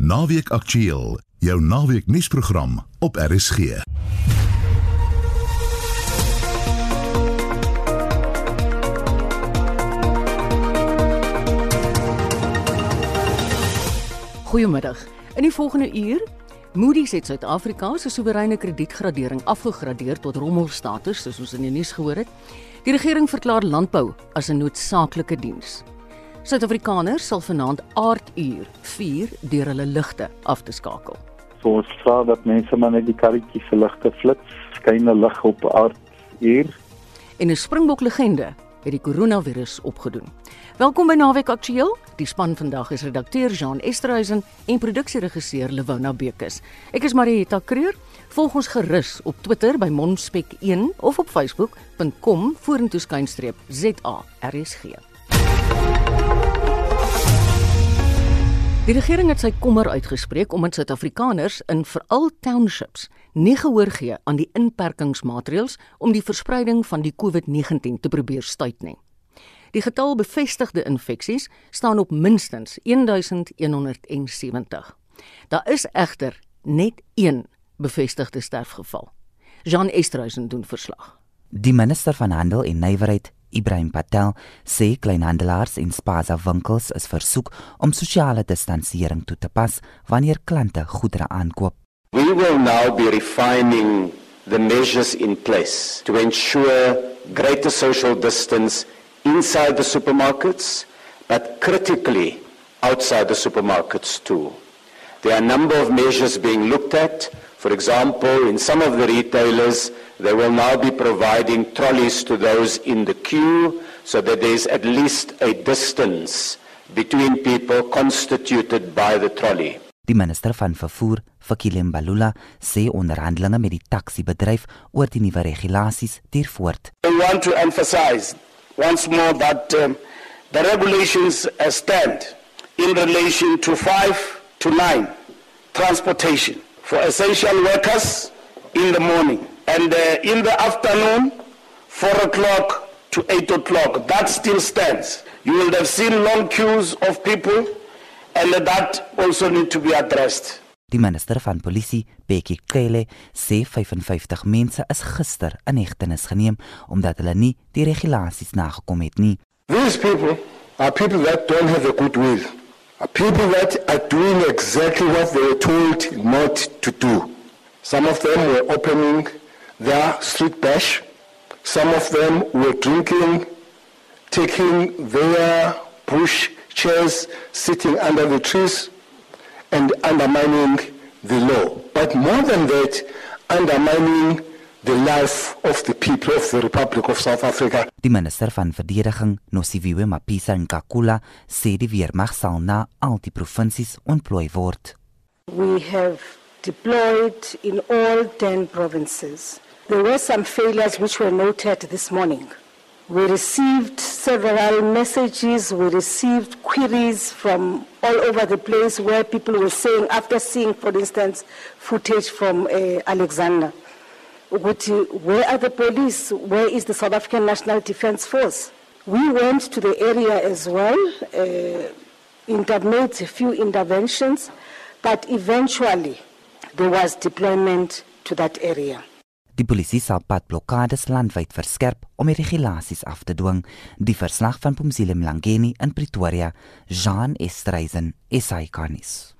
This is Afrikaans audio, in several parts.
Naweek Aktueel, jou naweek nuusprogram op RSG. Goeiemiddag. In die volgende uur Moody's het Suid-Afrika se soewereine kredietgradering afgegradeer tot rommelstatus, soos ons in die nuus gehoor het. Die regering verklaar landbou as 'n noodsaaklike diens. Suid-Afrikaners sal vanaand aarduur vier deur hulle ligte af te skakel. So ons vra dat mense maar net die karretjies se ligte flits, skyn 'n lig op aarduur. En 'n Springbok legende het die koronavirus opgedoen. Welkom by Naweek Aktueel. Die span vandag is redakteur Jean Esterhuizen en produksieregisseur Lewona Bekes. Ek is Marieta Kreur. Volg ons gerus op Twitter by Monspek1 of op facebook.com vorentoe skynstreep ZARSG. Die regering het sy kommer uitgespreek omdat Suid-Afrikaners in veral townships nie gehoor gee aan die inperkingsmaatreëls om die verspreiding van die COVID-19 te probeer stuit nie. Die getal bevestigde infeksies staan op minstens 1170. Daar is egter net een bevestigde sterfgeval. Jean Esterhuizen doen verslag. Die minister van Handel en Nywerheid, Ibrahim Patel, sê kleinhandelaars en spaza winkels is versoek om sosiale distansiering toe te pas wanneer klante goedere aankoop. We will now be refining the measures in place to ensure greater social distance inside the supermarkets, but critically outside the supermarkets too. There are a number of measures being looked at. For example, in some of the retailers, they will now be providing trolleys to those in the queue so that there is at least a distance between people constituted by the trolley. Die minister van vervoer, Fakile Mbalula, sê onderhandelinge met die taxi-bedryf oor die nuwe regulasies duur voort. I want to emphasize once more that um, the regulations stand in relation to 5 to 9 transportation for essential workers in the morning and uh, in the afternoon 4 o'clock to 8 o'clock. That still stands. You will have seen long queues of people and that also need to be addressed. Die minister van polisie, Bekkie Cele, sê 55 mense is gister in hegtenis geneem omdat hulle nie die regulasies nagekom het nie. These people are people that don't have a good will. Are people that are doing exactly what they were told not to do. Some of them were opening their street bash. Some of them were drinking, taking their bush chairs, sitting under the trees and undermining the law. But more than that, undermining the life of the people of the Republic of South Africa. Die minister van verdediging, Nosiviwe Mapisa Nkakula, sê die weermag sal na al die provinsies ontplooi word. We have deployed in all 10 provinces. There were some failures which were noted this morning. We received several messages, we received queries from all over the place where people were saying, after seeing, for instance, footage from uh, Alexander, where are the police? Where is the South African National Defence Force? We went to the area as well, uh, made a few interventions, but eventually there was deployment to that area. Die polisie sal padblokkades landwyd verskerp om die regulasies af te dwing. Die verslag van Pumzile Mlangeni in Pretoria, Jean Estreisen, SAICanis.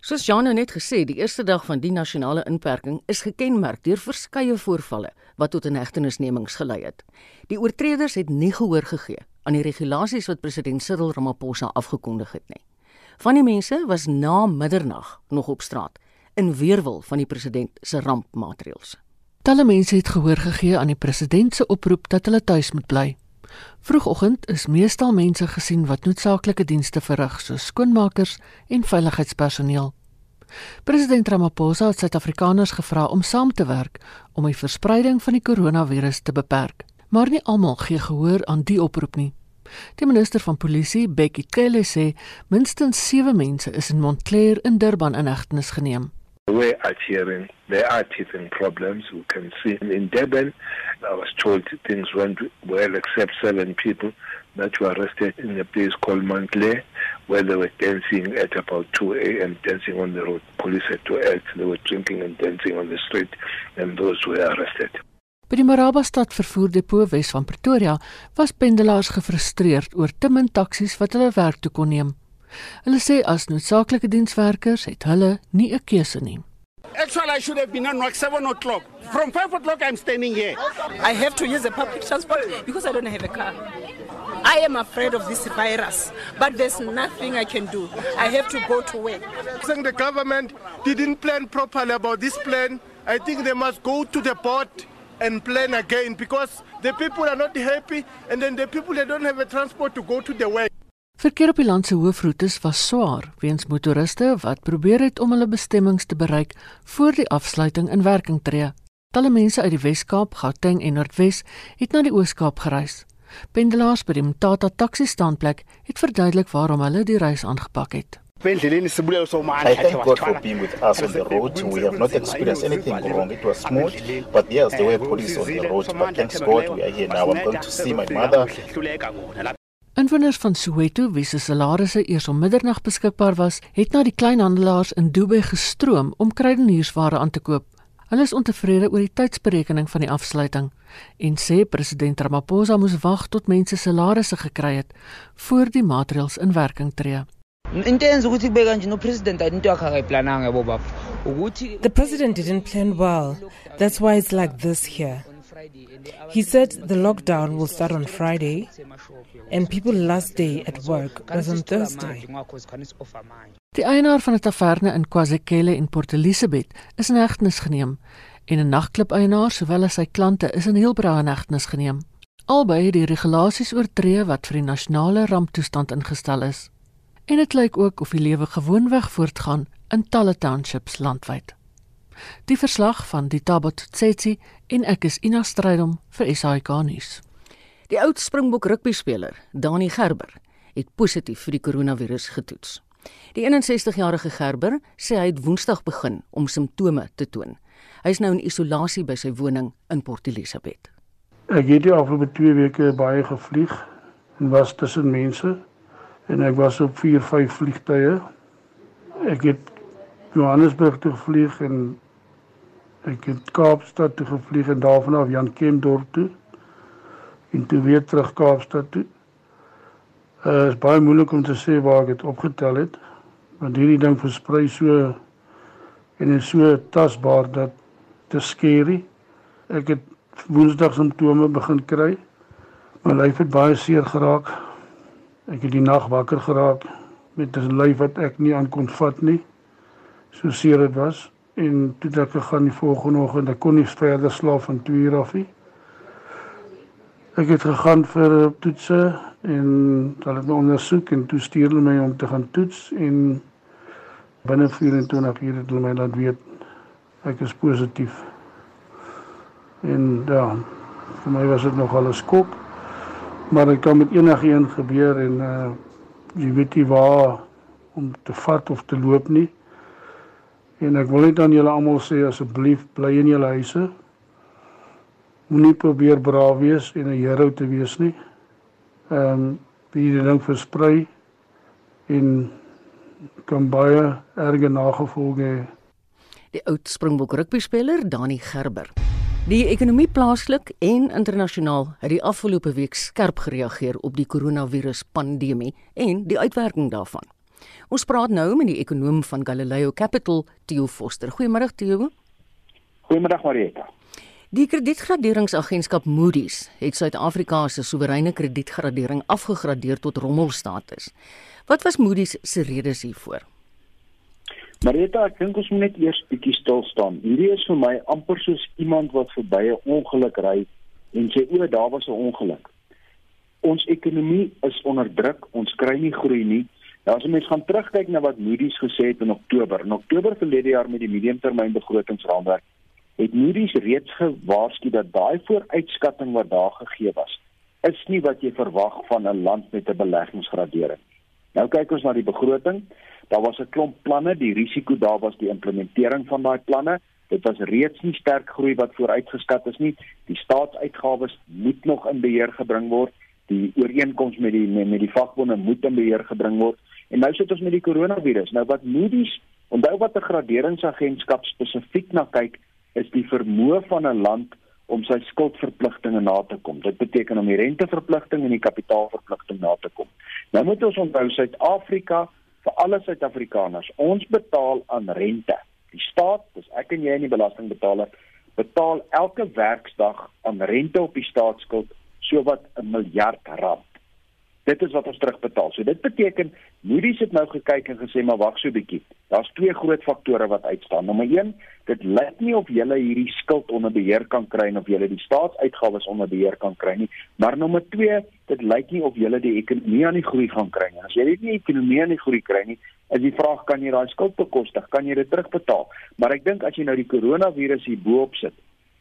Soos Jean nou net gesê, die eerste dag van die nasionale inperking is gekenmerk deur verskeie voorvalle wat tot inhegtenisnemings gelei het. Die oortreders het nie gehoor gegee aan die regulasies wat president Cyril Ramaphosa afgekondig het nie. Van die mense was na middernag nog op straat in weerwil van die president se rampmaatreëls. Talle mense het gehoor gegee aan die president se oproep dat hulle tuis moet bly. Vroegoggend is meestal mense gesien wat noodsaaklike dienste verrig, soos skoonmakers en veiligheidspersoneel. President Ramaphosa het Suid-Afrikaners gevra om saam te werk om die verspreiding van die koronavirus te beperk, maar nie almal gee gehoor aan die oproep nie. Die minister van polisie, Bekkie Cele sê minstens 7 mense is in Montclair in Durban in hegtenis geneem. We are hearing there are teething problems. We can see in Durban, I was told things went well except seven people that were arrested in a place called Montclair. where they were dancing at about 2 a.m., dancing on the road. Police had to act. They were drinking and dancing on the street, and those were arrested. By die Marabastad vervoerdepot Wes van Pretoria was pendelaars gefrustreerd oor te min taksies wat hulle werk toe kon neem. Hulle sê as noodsaaklike dienswerkers het hulle nie 'n keuse nie. Actually, I should have been on work 7 o'clock. From 5 o'clock, I'm standing here. I have to use the public transport because I don't have a car. I am afraid of this virus, but there's nothing I can do. I have to go to work. Saying the government didn't plan properly about this plan, I think they must go to the board and plan again because the people are not happy and then the people they don't have a transport to go to the work. Verkeer op die land se hoofroetes was swaar weens motoriste wat probeer het om hulle bestemmings te bereik voor die afsluiting in werking tree. Talle mense uit die Wes-Kaap, Gauteng en Noordwes het na die Oos-Kaap gereis. Pendelaars by die Mtata taxi standplek het verduidelik waarom hulle die reis aangepak het. I thank God for being with us on the road. We have not experienced anything wrong. It was smooth, but yes, there were police on the road. But thanks God, we are here now. I'm going to see my mother. Inwoners van Soweto wie se salarisse eers om middernag beskikbaar was, het na die kleinhandelaars in Dubai gestroom om kruideniersware aan te koop. Hulle is ontevrede oor die tydsberekening van die afsluiting en sê president Ramaphosa moes wag tot mense salarisse gekry het voor die maatreëls in werking tree. into enza ukuthi kube kanje no-president into yakhe akayiplananga yabo baba ukuthi the president didn't plan well that's why it's like this here he said the lockdown will start on friday and people last day at work was on thursday die eienaar van 'n taverne in KwaZulu en Port Elizabeth is in hegtenis geneem en 'n nagklub eienaar sowel as sy klante is in Heilbron in hegtenis geneem albei het die regulasies oortree wat vir die nasionale ramptoestand ingestel is en dit lyk ook of die lewe gewoonweg voortgaan in talle townships landwyd. Die verslag van die Tabot Tsetsi en ek is Ina Strydom vir SAK nuus. Die oud Springbok rugbyspeler, Dani Gerber, het positief vir die koronavirus getoets. Die 61-jarige Gerber sê hy het Woensdag begin om simptome te toon. Hy is nou in isolasie by sy woning in Port Elizabeth. Ek het die afgelope 2 weke baie gevlieg en was tussen mense en ek was op 4 5 vliegtye. Ek het Johannesburg toe gevlieg en ek het Kaapstad toe gevlieg en daarvan af Jan Kempdorp toe en toe weer terug Kaapstad toe. Uh is baie moeilik om te sê waar ek dit opgetel het want hierdie ding versprei so en is so tasbaar dat te skerry. Ek het Woensdag simptome begin kry. My lyf het baie seer geraak. Ek het die nag wakker geraak met 'n lyf wat ek nie aan kon vat nie. So seer dit was en toe ek gegaan die volgende oggend, ek kon nie verder slaap van 2 uur af nie. Ek het gegaan vir toetse en hulle het my ondersoek en toe stuur hulle my om te gaan toets en binne 24 ure het hulle my laat weet ek is positief. En ja, vir my was dit nogal 'n skok maar dit kan met enigiemand gebeur en uh jy weet nie waar om te vat of te loop nie. En ek wil net aan julle almal sê asseblief bly in julle huise. Moenie probeer braaf wees en 'n hero te wees nie. Ehm um, hierdie ding versprei en kan baie erge nagevolge hê. Die oud Springbok rugbyspeler Dani Gerber Die ekonomie plaaslik en internasionaal het die afgelope week skerp gereageer op die koronaviruspandemie en die uitwerking daarvan. Ons praat nou met die ekonoom van Galileo Capital, Theo Foster. Goeiemôre Theo. Goeiemôre Marieta. Die kredietgraderingsagentskap Moody's het Suid-Afrika se soewereine kredietgradering afgegradeer tot rommelstatus. Wat was Moody's se redes hiervoor? Marita, ek dink ons moet net eers bietjie stil staan. Hierdie is vir my amper soos iemand wat verby 'n ongeluk ry en sê o, daar was 'n ongeluk. Ons ekonomie is onder druk, ons kry nie groei nie. Nou as ons gaan terugkyk na wat Moody's gesê het in Oktober, in Oktober verlede jaar met die mediumtermynbegrotingsraamwerk, het Moody's reeds gewaarsku dat daai vooruitskatting wat daar gegee was, is nie wat jy verwag van 'n land met 'n beleggingsgradering. Nou kyk ons na die begroting. Daar was 'n klomp planne, die risiko daar was die implementering van daai planne. Dit was reeds nie sterk groei wat vooruitgeskat is nie. Die staatsuitgawes moet nog in beheer gebring word. Die ooreenkoms met die met die vakbonde moet in beheer gebring word En nou sit ons met die koronavirus. Nou wat Moody's, onthou wat 'n graderingsagentskap spesifiek na kyk, is die vermoë van 'n land om sy skuldverpligtinge na te kom. Dit beteken om die renteverpligting en die kapitaalverpligting na te kom. Nou moet ons onthou Suid-Afrika vir alle Suid-Afrikaners, ons betaal aan rente. Die staat, dis ek en jy en die belastingbetaler, betaal elke werksdag aan rente op die staatsskuld sowat 'n miljard rand. Dit is wat ons terugbetaal. So dit beteken Moody's het nou gekyk en gesê maar wag so 'n bietjie. Daar's twee groot faktore wat uitstaan. Nommer 1, dit lyk nie of jy hierdie skuld onder beheer kan kry of jy die staatsuitgawes onder beheer kan kry nie. Maar nommer 2, dit lyk nie of jy die ekonomie aan die groei gaan kry nie. As jy nie die ekonomie aan die groei kry nie, is die vraag kan jy daai skuld bekostig? Kan jy dit terugbetaal? Maar ek dink as jy nou die koronavirus hier bo-op sit,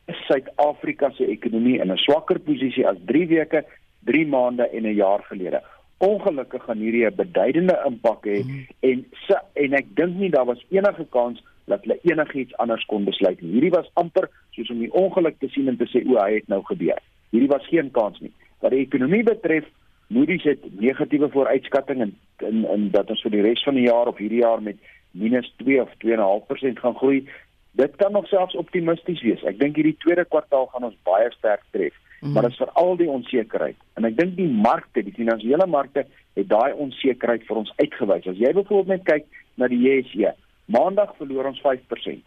is Suid-Afrika se ekonomie in 'n swakker posisie as 3 weke 3 maande en 'n jaar gelede. Ongelukkig gaan hierdie 'n beduidende impak hê mm. en en ek dink nie daar was enige kans dat hulle enigiets anders kon besluit nie. Hierdie was amper soos om die ongeluk te sien en te sê o, hy het nou gebeur. Hierdie was geen kans nie. Wat die ekonomie betref, Moody's het negatiewe vooruitskatting en in in dat ons vir die res van die jaar of hierdie jaar met minus 2 of 2.5% gaan groei. Dit kan nog selfs optimisties wees. Ek dink hierdie tweede kwartaal gaan ons baie sterk tref. -hmm. maar dit is veral die onsekerheid. En ek dink die markte, die finansiële markte het daai onsekerheid vir ons uitgewys. As jy byvoorbeeld net kyk na die JSE, Maandag verloor ons 5%.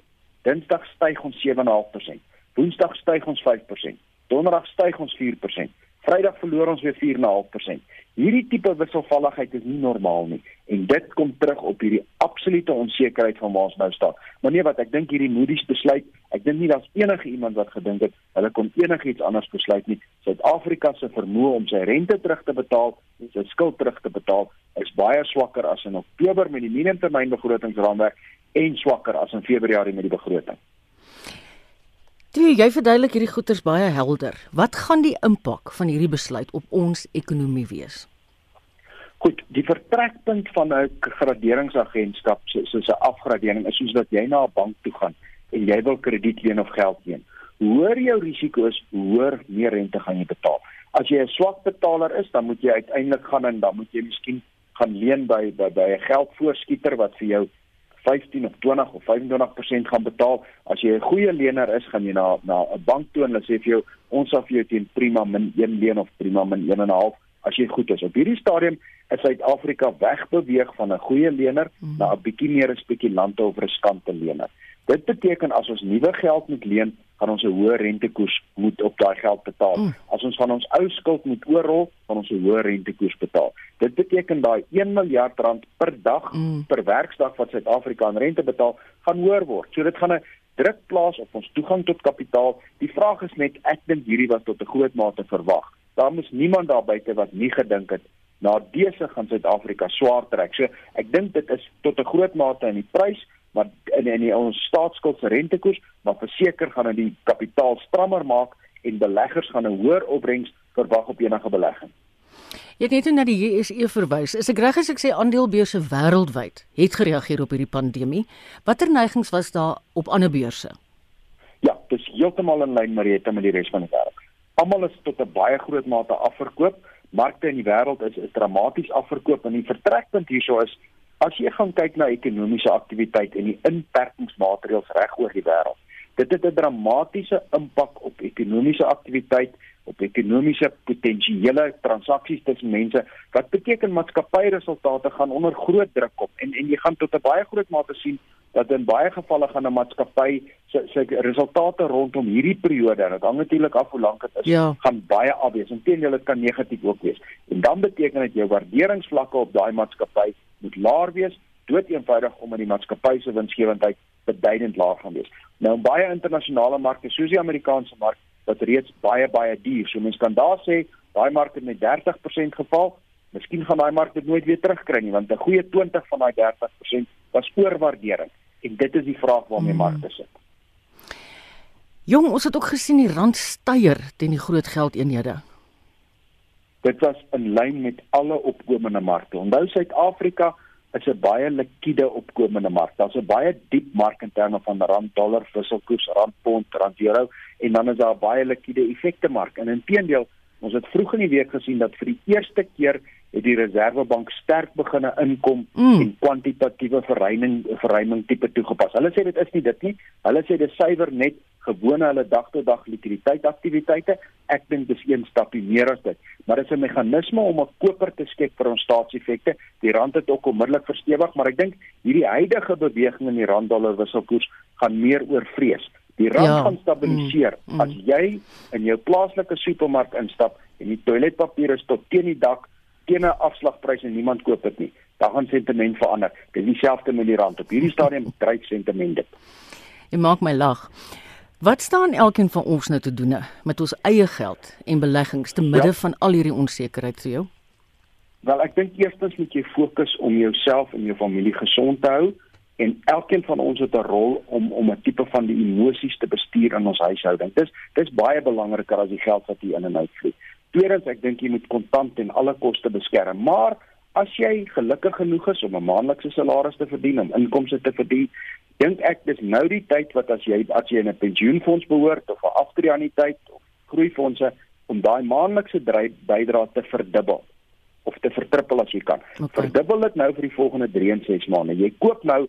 Dinsdag styg ons 7.5%. Woensdag styg ons 5%. Donderdag styg ons 4%. Vrydag verloor ons weer 4.5%. Hierdie tipe wisselvalligheid is nie normaal nie en dit kom terug op hierdie absolute onsekerheid van waar ons nou staan. Maar nee wat ek dink hierdie Moody's besluit, ek dink nie daar's enige iemand wat gedink het hulle kon enigiets anders besluit nie. Suid-Afrika se vermoë om sy rente terug te betaal en sy skuld terug te betaal is baie swakker as in Oktober met die minimumtermynbegrotingsraamwerk en swakker as in Februarie met die begroting. Toe jy verduidelik hierdie goeters baie helder. Wat gaan die impak van hierdie besluit op ons ekonomie wees? Goed, die vertrekpunt van 'n graderingsagentskap soos 'n afgradering is soos dat jy na 'n bank toe gaan en jy wil krediet leen of geld leen. Hoër jou risiko is, hoër meer rente gaan jy betaal. As jy 'n swak betaler is, dan moet jy uiteindelik gaan en dan moet jy miskien gaan leen by by, by 'n geldvoorskieter wat vir jou 15 of 20 of 25% gaan betaal. As jy 'n goeie lener is, gaan jy na na 'n bank toe en hulle sê vir jou ons sal vir jou teen prima min 1 leen of prima min 1.5 as jy goed is. Op hierdie stadium is Suid-Afrika wegbeweeg van 'n goeie lener mm. na 'n bietjie meer 'n spekulante of riskante lener. Dit beteken as ons nuwe geld moet leen, gaan ons 'n hoë rentekoers moet op daai geld betaal. Mm. As ons van ons ou skuld moet oorrol, gaan ons 'n hoë rentekoers betaal. Dit beteken daai 1 miljard rand per dag mm. per werksdag wat Suid-Afrika aan rente betaal, gaan hoër word. So dit gaan 'n druk plaas op ons toegang tot kapitaal. Die vraag is net ek dink hierdie was tot 'n groot mate verwag. Daar moes niemand daar buite wat nie gedink het na dese gaan Suid-Afrika swaar trek. So ek dink dit is tot 'n groot mate in die prys maar in in die, ons staatsskuld se rentekoers, maar verseker gaan dit die kapitaal strammer maak en beleggers gaan 'n hoër opbrengs verwag op enige belegging. Jy het net na die JSE verwys. Is ek reg as ek sê aandelebeurse wêreldwyd het gereageer op hierdie pandemie? Watter neigings was daar op ander beurse? Ja, dit is heeltemal in lyn met die met die res van die wêreld. Almal is tot 'n baie groot mate afverkoop. Markte in die wêreld is, is dramaties afverkoop en die vertrekpunt hierso is As jy gaan kyk na ekonomiese aktiwiteit en die inperkingsmaatreëls reg oor die wêreld, dit het 'n dramatiese impak op ekonomiese aktiwiteit, op ekonomiese potensiële transaksies tussen mense wat beteken maatskappyresultate gaan onder groot druk kom en en jy gaan tot 'n baie groot mate sien dat in baie gevalle gaan 'n maatskappy se se resultate rondom hierdie periode en dit hang natuurlik af hoe lank dit is ja. gaan baie afwees. Inteendeel dit kan negatief ook wees. En dan beteken dit jou waarderingsvlakke op daai maatskappy moet laer wees, dood eenvoudig omdat die maatskappy se winsgewendheid beduidend laag gaan wees. Nou in baie internasionale markte, soos die Amerikaanse mark, wat reeds baie baie duur. So mense kan daar sê daai mark het met 30% geval. Miskien gaan daai mark dit nooit weer terugkry nie want 'n goeie 20 van daai 30% was oorwaardering en dit is die vraag waarmee hmm. markte sit. Jong, ons het ook gesien die rand styer teen die groot geldeenhede. Dit was in lyn met alle opkomende markte. Onthou Suid-Afrika is 'n baie likwide opkomende mark. Daar's 'n baie diep mark in terme van rand dollar wisselkoers, rand pond, rand euro en dan is daar baie likwide effekte mark. En inteendeel, ons het vroeg in die week gesien dat vir die eerste keer het die Reserwebank sterk begine inkom mm. en kwantitatiewe verruiming verruiming tipe toegepas. Hulle sê dit is nie dit nie. Hulle sê dit suiwer net gewone hulle dag-tot-dag likwiditeitaktiwiteite. Ek dink dis een stapie meer as dit. Maar dit is 'n meganisme om 'n koper te skep vir ons staatseffekte. Die rand het ook onmiddellik verstewig, maar ek dink hierdie huidige beweging in die rand-dollar wisselkoers gaan meer oor vrees. Die rand ja. gaan stabiliseer mm. as jy in jou plaaslike supermark instap en die toiletpapier is tot teen die dak teen 'n afslagprys en niemand koop dit nie. Dan gaan sentiment verander. Dis dieselfde met die rand. Op hierdie stadium dryf sentiment dit. Jy maak my lag. Wat staan elkeen van ons nou te doen met ons eie geld en beleggings te midde ja. van al hierdie onsekerheid vir jou? Wel, ek dink eerstens moet jy fokus om jouself en jou familie gesond te hou en elkeen van ons het 'n rol om om 'n tipe van die emosies te bestuur in ons huishouding. Dis dis baie belangriker as die geld wat hier in en uit vlieg. Tweedens, ek dink jy moet kontant en alle koste beskerm, maar as jy gelukkig genoeg is om 'n maandelikse salaris te verdien, om inkomste te verdien, dink ek dis nou die tyd wat as jy as jy in 'n pensioenfonds behoort of 'n aftreeanniteit of groeifondse om daai maandelikse bydrae te verdubbel of te vertrippel as jy kan. Okay. Verdubbel dit nou vir die volgende 3 en 6 maande. Jy koop nou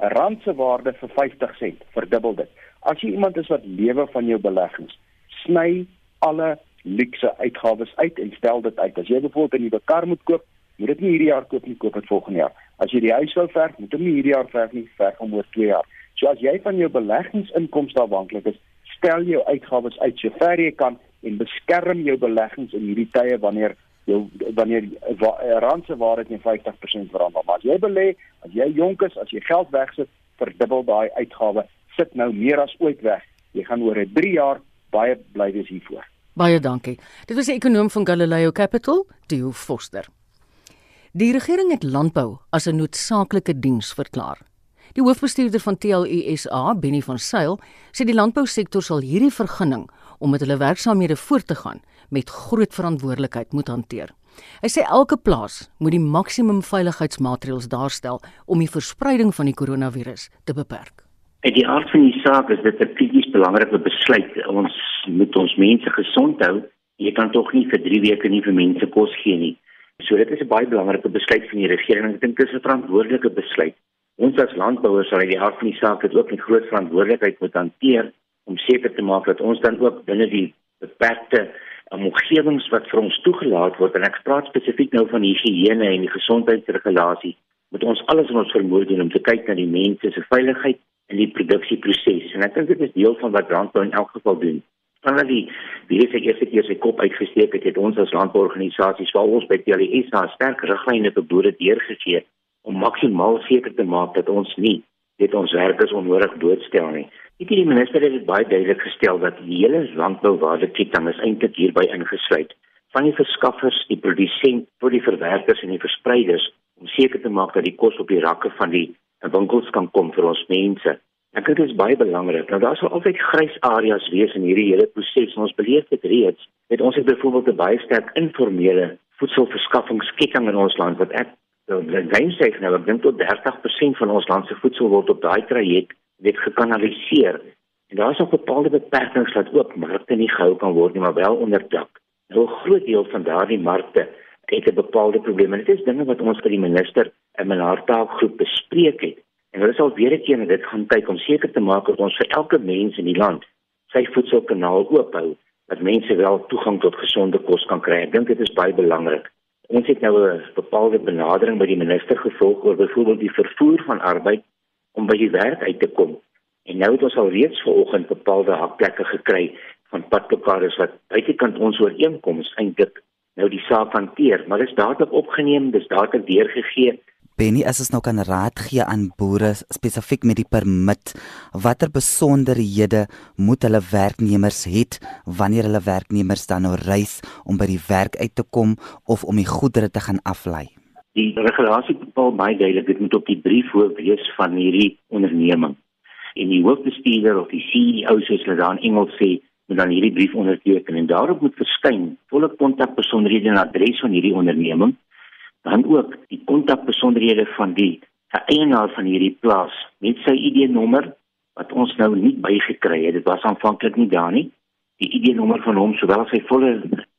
'n rand se waarde vir 50 sent, verdubbel dit. As jy iemand is wat lewe van jou beleggings, sny alle luukse uitgawes uit en stel dit uit. As jy byvoorbeeld 'n nuwe kar moet koop, moet dit nie hierdie jaar koop nie, koop dit volgende jaar. As jy die huis wil verf, moet dit nie hierdie jaar verf nie, verf hom oor 2 jaar. So as jy van jou beleggingsinkomste afhanklik is, stel jou uitgawes uit so ver jy kan en beskerm jou beleggings in hierdie tye wanneer jou wanneer rand se waarde teen 50% verander. Maar as jy belê, as jy jonk is, as jy geld wegsit, verdubbel daai uitgawe, sit nou meer as ooit weg. Jy gaan oor 'n 3 jaar baie bly wees hiervoor. Baie dankie. Dit was die ekonom van Galileo Capital, Theo Foster. Die regering het landbou as 'n noodsaaklike diens verklaar. Die hoofbestuurder van TLUSA, Benny van Sail, sê die landbousektor sal hierdie vergunning om met hulle werksaamhede voort te gaan met groot verantwoordelikheid moet hanteer. Hy sê elke plaas moet die maksimum veiligheidsmaatreëls daarstel om die verspreiding van die koronavirus te beperk. Uit die aard van die saak is dit 'n krities belangrike besluit. Ons moet ons mense gesond hou. Jy kan tog nie vir 3 weke nie vir mense kos gee nie. So dit is 'n baie belangrike besluit van die regering. Ek dink dit is 'n verantwoordelike besluit. Ons as landbouers sal uit die aard van die saak dit ook met groot verantwoordelikheid moet hanteer om seker te maak dat ons dan ook binne die beperkte omgewings wat vir ons toegelaat word en ek praat spesifiek nou van higiëne en die gesondheidsregulasie moet ons alles in ons vermoë doen om te kyk na die mense se veiligheid in die produksieproses en ek dink dit is deel van wat landbou in elk geval doen. Vandat die virus ek eerste keer sy kop uitgesteek het, het ons as landbouorganisasies waar ons by TLS sterk riglyne te boere deurgegee om maksimaal seker te maak dat ons nie dit ons werkers onnodig doodstel nie. Ek het die minister het baie duidelik gestel dat die hele landbouwaardeketting is eintlik hierby ingesluit van die verskaffers, die produsent tot die verwerkers en die verspreiders om seker te maak dat die kos op die rakke van die winkels kan kom vir ons mense. Ek dink dit is baie belangrik. Nou daar sal altyd grys areas wees in hierdie hele proses. Ons beleef dit reeds. Met ons het byvoorbeeld 'n baie sterk informele voedselverskaffingsketting in ons land wat ek dink sê nou ek dink tot 30% van ons land se voedsel word op daai traject net gekanaliseer. En daar is ook bepaalde beperkings dat ook markte nie gehou kan word nie, maar wel onder dak. Nou 'n groot deel van daardie markte het 'n bepaalde probleem. Dit is dinge wat ons vir die minister in 'n hartaalgroep bespreek het. En hulle sal weer 'n keer na dit gaan kyk om seker te maak dat ons vir elke mens in die land sy voedselkanaal oop hou, dat mense wel toegang tot gesonde kos kan kry. Ek dink dit is baie belangrik. Ons het nou 'n bepaalde benadering by die minister gevolg oor byvoorbeeld die vervoer van arbeid om by die werk uit te kom. En nou het ons al reeds vanoggend bepaalde hakplekke gekry van padplekkaars wat buitekant ons ooreenkoms eintlik nou die saak hanteer, maar dis dadelik opgeneem, dis dadelik deurgegee. Benny, as ons nou kan raad gee aan boere spesifiek met die permit, watter besonderhede moet hulle werknemers het wanneer hulle werknemers dan nou reis om by die werk uit te kom of om die goedere te gaan aflei? Die regulasie bepaal baie duidelik dit moet op die brief hoof wees van hierdie onderneming. En die hoofbestuurder of die CEO soos hulle dan Engels sê, moet dan hierdie brief onderteken en daarop moet verskyn volle kontakbesonderhede en adres van hierdie onderneming dan ook die kontakbesonderhede van die eienaar van hierdie plaas met sy ID-nommer wat ons nou nie bygekry het. Dit was aanvanklik nie daar nie. Die ID-nommer van hom sowel as sy volle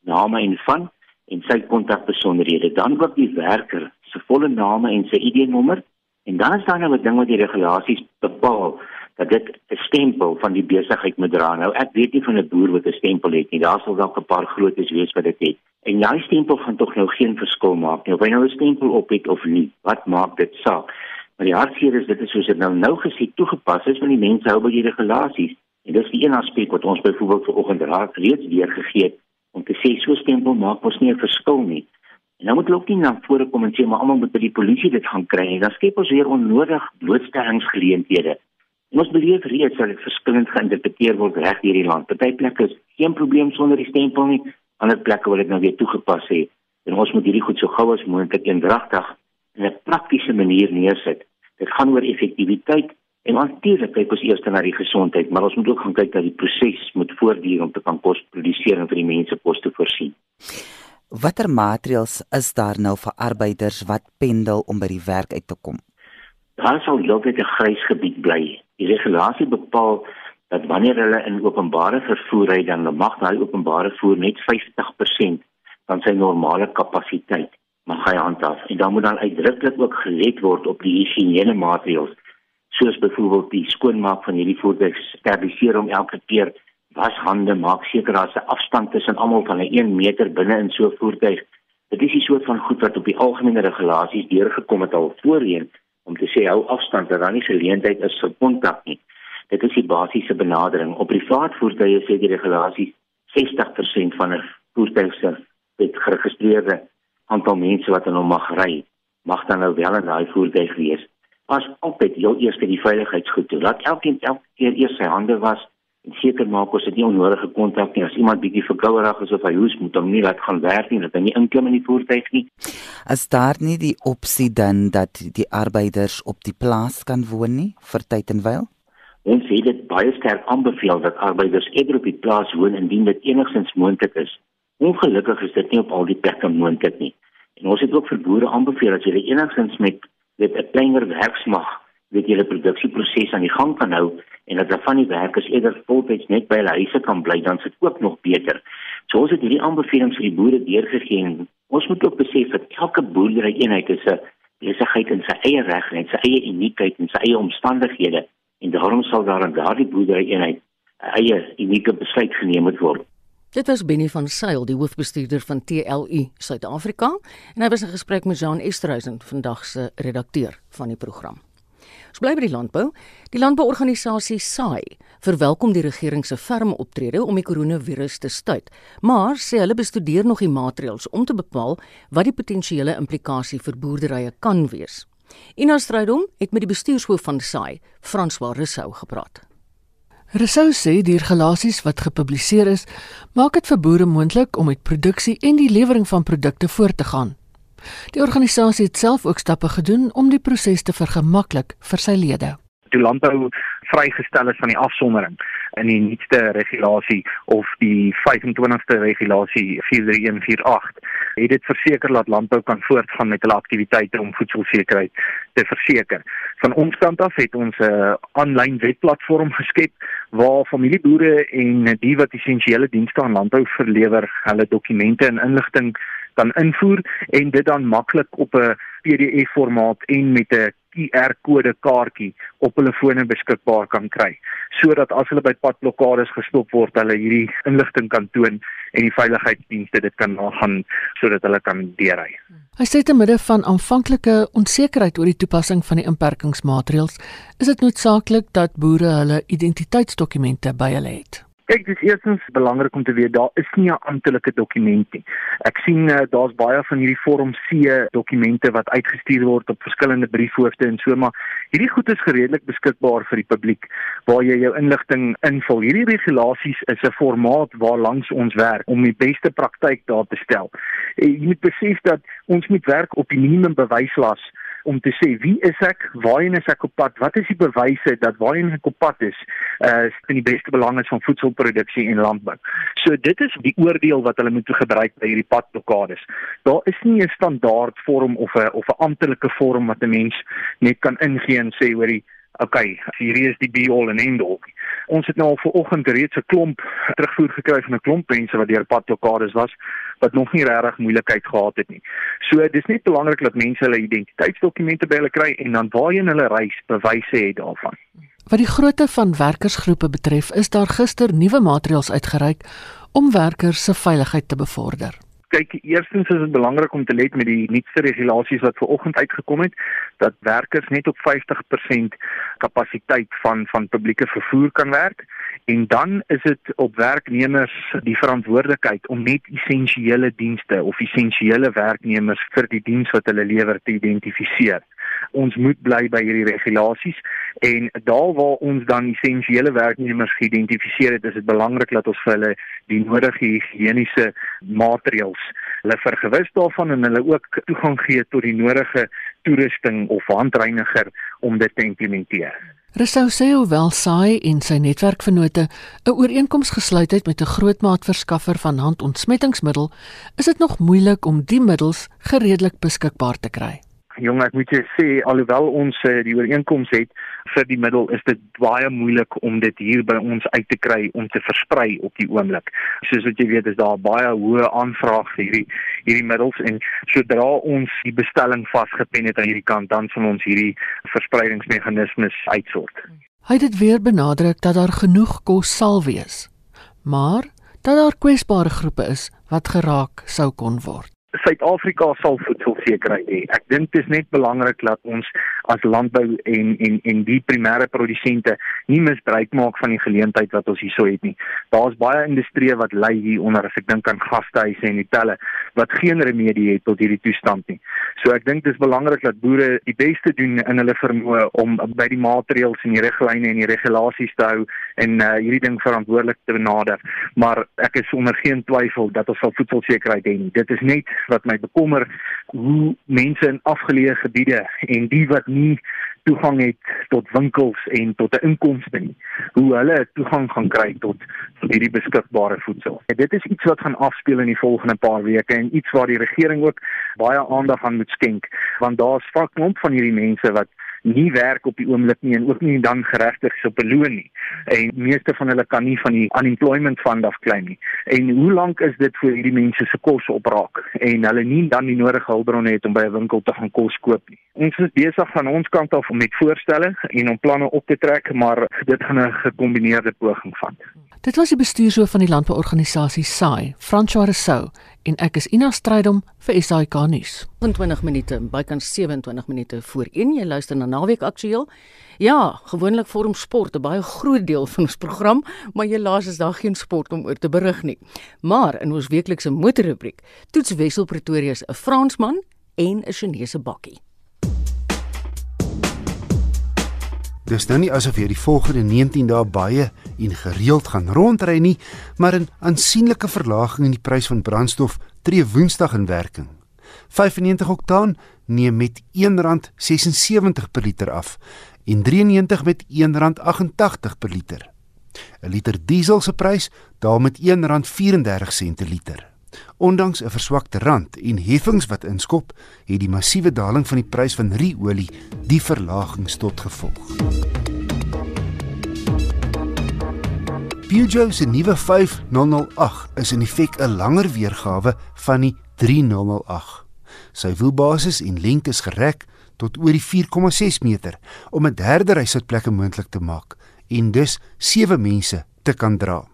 naam en van en sy kontakbesonderhede, dan ook die werker se volle naam en sy ID-nommer en dan is daar nou 'n ding wat die regulasies bepaal dat dit 'n stempel van die besigheid moet dra. Nou ek weet nie van 'n boer wat 'n stempel het nie. Daar sal dalk 'n paar grootes wees wat dit het. En jou stempel gaan tog nou geen verskil maak nie of hy nou 'n stempel op het of nie. Wat maak dit saak? Maar die hartseer is dit is soos dit nou nou gesê toegepas is van die mense hou by die regulasies. En dis die een aspek wat ons byvoorbeeld vanoggend raak reeds weergegee het om te sê so stempel maak mos nie 'n verskil nie. En nou moet hulle ook nie na vore kom en sê maar almal moet by die polisie dit gaan kry nie. Dan skep ons weer onnodig blootstellingsgeleenthede. Ons beleef reeds dat dit verskillend geïnterpreteer word reg hierdie land. Party plekke is geen probleem sonder die stempel nie, ander plekke wil dit nou weer toegepas hê. En ons moet hierdie goed so gou as moontlik eendragtig in 'n praktiese manier neersit. Dit gaan oor effektiwiteit En natuurlik kyk ons eers na die gesondheid, maar ons moet ook gaan kyk dat die proses moet voortduur om te kan kos produseer en vir die mense kos te voorsien. Watter maatreëls is daar nou vir arbeiders wat pendel om by die werk uit te kom? Daar sal heeltyd 'n grys gebied bly. Die regulasie bepaal dat wanneer hulle in openbare vervoer ry, dan mag daai openbare vervoer net 50% van sy normale kapasiteit mag hy handhaaf. En dan moet dan uitdruklik ook gelet word op die higiëne maatreëls soos byvoorbeeld die skoonmaak van hierdie voertuig steriliseer om elke keer was hande maak seker daar is 'n afstand tussen almal van 'n 1 meter binne in so 'n voertuig dit is 'n soort van goed wat op die algemene regulasies deurgekom het al voorheen om te sê hou afstand dat daar nie geleentheid is vir kontak nie. Dit is die basiese benadering. Op privaat voertuie sê die regulasies 60% van 'n voertuig se het geregistreerde aantal mense wat in hom mag ry mag dan nou wel in daai voertuig wees. Pas altyd heel eers by die veiligheidsgoed toe. Laat elkeen elke keer eers sy hande was seker maak ons het nie onnodige kontak nie. As iemand bietjie verkouerig is of hy hoes, moet hom nie laat gaan werk nie, dat hy nie inklim in die voertuig nie. As daar nie die opsie dan dat die arbeiders op die plaas kan woon nie vir tyd en wyl? Ons het dit baie sterk aanbeveel dat arbeiders eerder op die plaas woon indien dit enigstens moontlik is. Ongelukkig is dit nie op al die plekke moontlik nie. En ons het ook vir boere aanbeveel dat hulle enigstens met weet 'n kleiner werksmag weet julle produksieproses aan die gang kan hou en dat hulle van die werkers eerder voltyds net by hulle huise kan bly dan sit ook nog beter. So ons het hierdie aanbevelings vir die boere deurgegee en ons moet ook besef dat elke boerdery eenheid is 'n besigheid in sy eie reg en sy eie uniekheid en sy eie omstandighede en daarom sal daar in daardie boerdery eenheid 'n eie unieke besluit geneem moet word. Dit was Benny van Sail, die hoofbestuurder van TLU Suid-Afrika, en hy was in gesprek met Jean Esterhuizen, vandag se redakteur van die program. Ons bly by die landbou. Die landbouorganisasie SAI verwelkom die regering se ferme optrede om die koronavirus te stuit, maar sê hulle bestudeer nog die maatreëls om te bepaal wat die potensiële implikasie vir boerderye kan wees. Ina Strydom het met die bestuurshoof van SAI, François Rousseau, gepraat. Rousseau sê die regulasies wat gepubliseer is, maak dit vir boere moontlik om met produksie en die lewering van produkte voort te gaan. Die organisasie het self ook stappe gedoen om die proses te vergemaklik vir sy lede. Toe landbou vrygestel is van die afsondering in die nuutste regulasie of die 25ste regulasie 43148 het dit verseker dat landbou kan voortgaan met hulle aktiwiteite om voedselsekerheid te verseker. Van ons kant af het ons 'n aanlyn webplatform geskep waar familieboere en die wat essensiële dienste aan landbou verlewer, hulle dokumente en inligting kan invoer en dit dan maklik op 'n PDF formaat en met 'n QR-kode kaartjie op hulle fone beskikbaar kan kry sodat as hulle by padblokkades gestop word hulle hierdie inligting kan toon en die veiligheidsdienste dit kan nagaan sodat hulle kan deurry. Hy sê te midde van aanvanklike onsekerheid oor die toepassing van die inperkingsmaatreëls is dit noodsaaklik dat boere hulle identiteitsdokumente by hulle het. Kyk, dit is eerstens belangrik om te weet daar is nie 'n amptelike dokument nie. Ek sien uh, daar's baie van hierdie vorm C dokumente wat uitgestuur word op verskillende briefhoofde en so, maar hierdie goed is redelik beskikbaar vir die publiek waar jy jou inligting invul. Hierdie regulasies is 'n formaat waar langs ons werk om die beste praktyk daar te stel. Jy moet besef dat ons moet werk op die minimum bewyslas om te sê wie is ek, waarheen is ek op pad, wat is die bewyse dat waarheen ek op pad is, uh in die beste belang is van voedselproduksie en landbou. So dit is die oordeel wat hulle moet gebruik by hierdie padblokkades. Daar is nie 'n standaard vorm of 'n of 'n amptelike vorm wat 'n mens net kan ingee en sê hoor die okay, hierdie is die be all and end all. Ons het nou al vanoggend reeds 'n klomp terugvoer gekry van 'n klomp mense wat deur padblokkades was wat nog nie regtig moeilikheid gehad het nie. So dis net belangrik dat mense hulle identiteitsdokumente by hulle kry en dan waarheen hulle reis bewyse het daarvan. Wat die grootte van werkersgroepe betref, is daar gister nuwe maatreëls uitgereik om werkers se veiligheid te bevorder kyk eerstens is dit belangrik om te let met die nuutste regulasies wat ver oggend uitgekom het dat werkers net op 50% kapasiteit van van publieke vervoer kan werk. En dan is dit op werknemers die verantwoordelikheid om net essensiële dienste of essensiële werknemers vir die diens wat hulle lewer te identifiseer ons moet bly by hierdie regulasies en daar waar ons dan essensiële werknemers geïdentifiseer het, is dit belangrik dat ons vir hulle die nodige higiëniese maatreëls hulle vergewis daarvan en hulle ook toegang gee tot die nodige toerusting of handreiniger om dit te implementeer. Resou sê hoewel Saai en sy netwerkvennote 'n ooreenkoms gesluit het met 'n grootmaatverskaffer van handontsmettingsmiddel, is dit nog moeilik om die middels gereedelik beskikbaar te kry jong ek moet jou sê alhoewel ons uh, die ooreenkoms het vir die middel is dit baie moeilik om dit hier by ons uit te kry om te versprei op die oomblik. Soos wat jy weet is daar baie hoë aanvraag vir hierdie hierdie middels en sodra ons die bestelling vasgepen het aan hierdie kant dan sal ons hierdie verspreidingsmeganismes uitsort. Hy het dit weer benadruk dat daar genoeg kos sal wees. Maar dat daar kwesbare groepe is wat geraak sou kon word. Suid-Afrika sal voedselsekerheid hê. Ek dink dit is net belangrik dat ons as landbou en en en die primêre produsente nie misbruik maak van die geleentheid wat ons hierso het nie. Daar's baie industrieë wat ly hieronder as ek dink aan gastehuise en hotelle wat geen remedie het tot hierdie toestand nie. So ek dink dit is belangrik dat boere die beste doen in hulle vermoë om by die maatreëls en die riglyne en die regulasies te hou en uh, hierdie ding verantwoordelik te benader. Maar ek is onder geen twyfel dat ons sal voedselsekerheid hê. Dit is net wat my bekommer hoe mense in afgeleë gebiede en die wat nie toegang het tot winkels en tot 'n inkomste nie hoe hulle toegang gaan kry tot tot hierdie beskikbare voedsel. En dit is iets wat gaan afspeel in die volgende paar weke en iets waar die regering ook baie aandag aan moet skenk want daar's 'n klomp van hierdie mense wat nie werk op die oomblik nie en ook nie dan geregtig is op 'n loon nie. En meeste van hulle kan nie van die unemployment fund afklim nie. En hoe lank is dit vir hierdie mense se kos opraak en hulle nie dan die nodige hulpbronne het om by 'n winkel te gaan kos koop nie. Ons is besig van ons kant af met voorstelle en om planne op te trek, maar dit gaan 'n gekombineerde poging vat. Dit was die bestuurshoof van die landbouorganisasie SAI, François Rousseau, en ek is Ina Strydom vir SAK nuus. 20 minute, bykans 27 minute voor 1 jy luister na Naweek Aktueel. Ja, gewoonlik vorm sport 'n baie groot deel van ons program, maar helaas is daar geen sport om oor te berig nie. Maar in ons weeklikse motorrubriek toets Wessel Pretoria 'n Fransman en 'n Chinese bakkie. Dis nou nie asof jy die volgende 19 dae baie en gereeld gaan rondry nie, maar 'n aansienlike verlaging in die prys van brandstof tree Woensdag in werking. 95 oktaan neem met R1.76 per liter af en 93 met R1.88 per liter. 'n Liter diesel se prys daal met R1.34 per liter. Ondanks 'n verswakte rand en heffings wat inskop, het die massiewe daling van die prys van ru-olie die verlagings tot gevolg. Peugeot se nuwe 5008 is in feite 'n langer weergawe van die 3008. Sy wielbasis en lengte is gerek tot oor die 4,6 meter om 'n derde rysitplekke moontlik te maak en dus sewe mense te kan dra.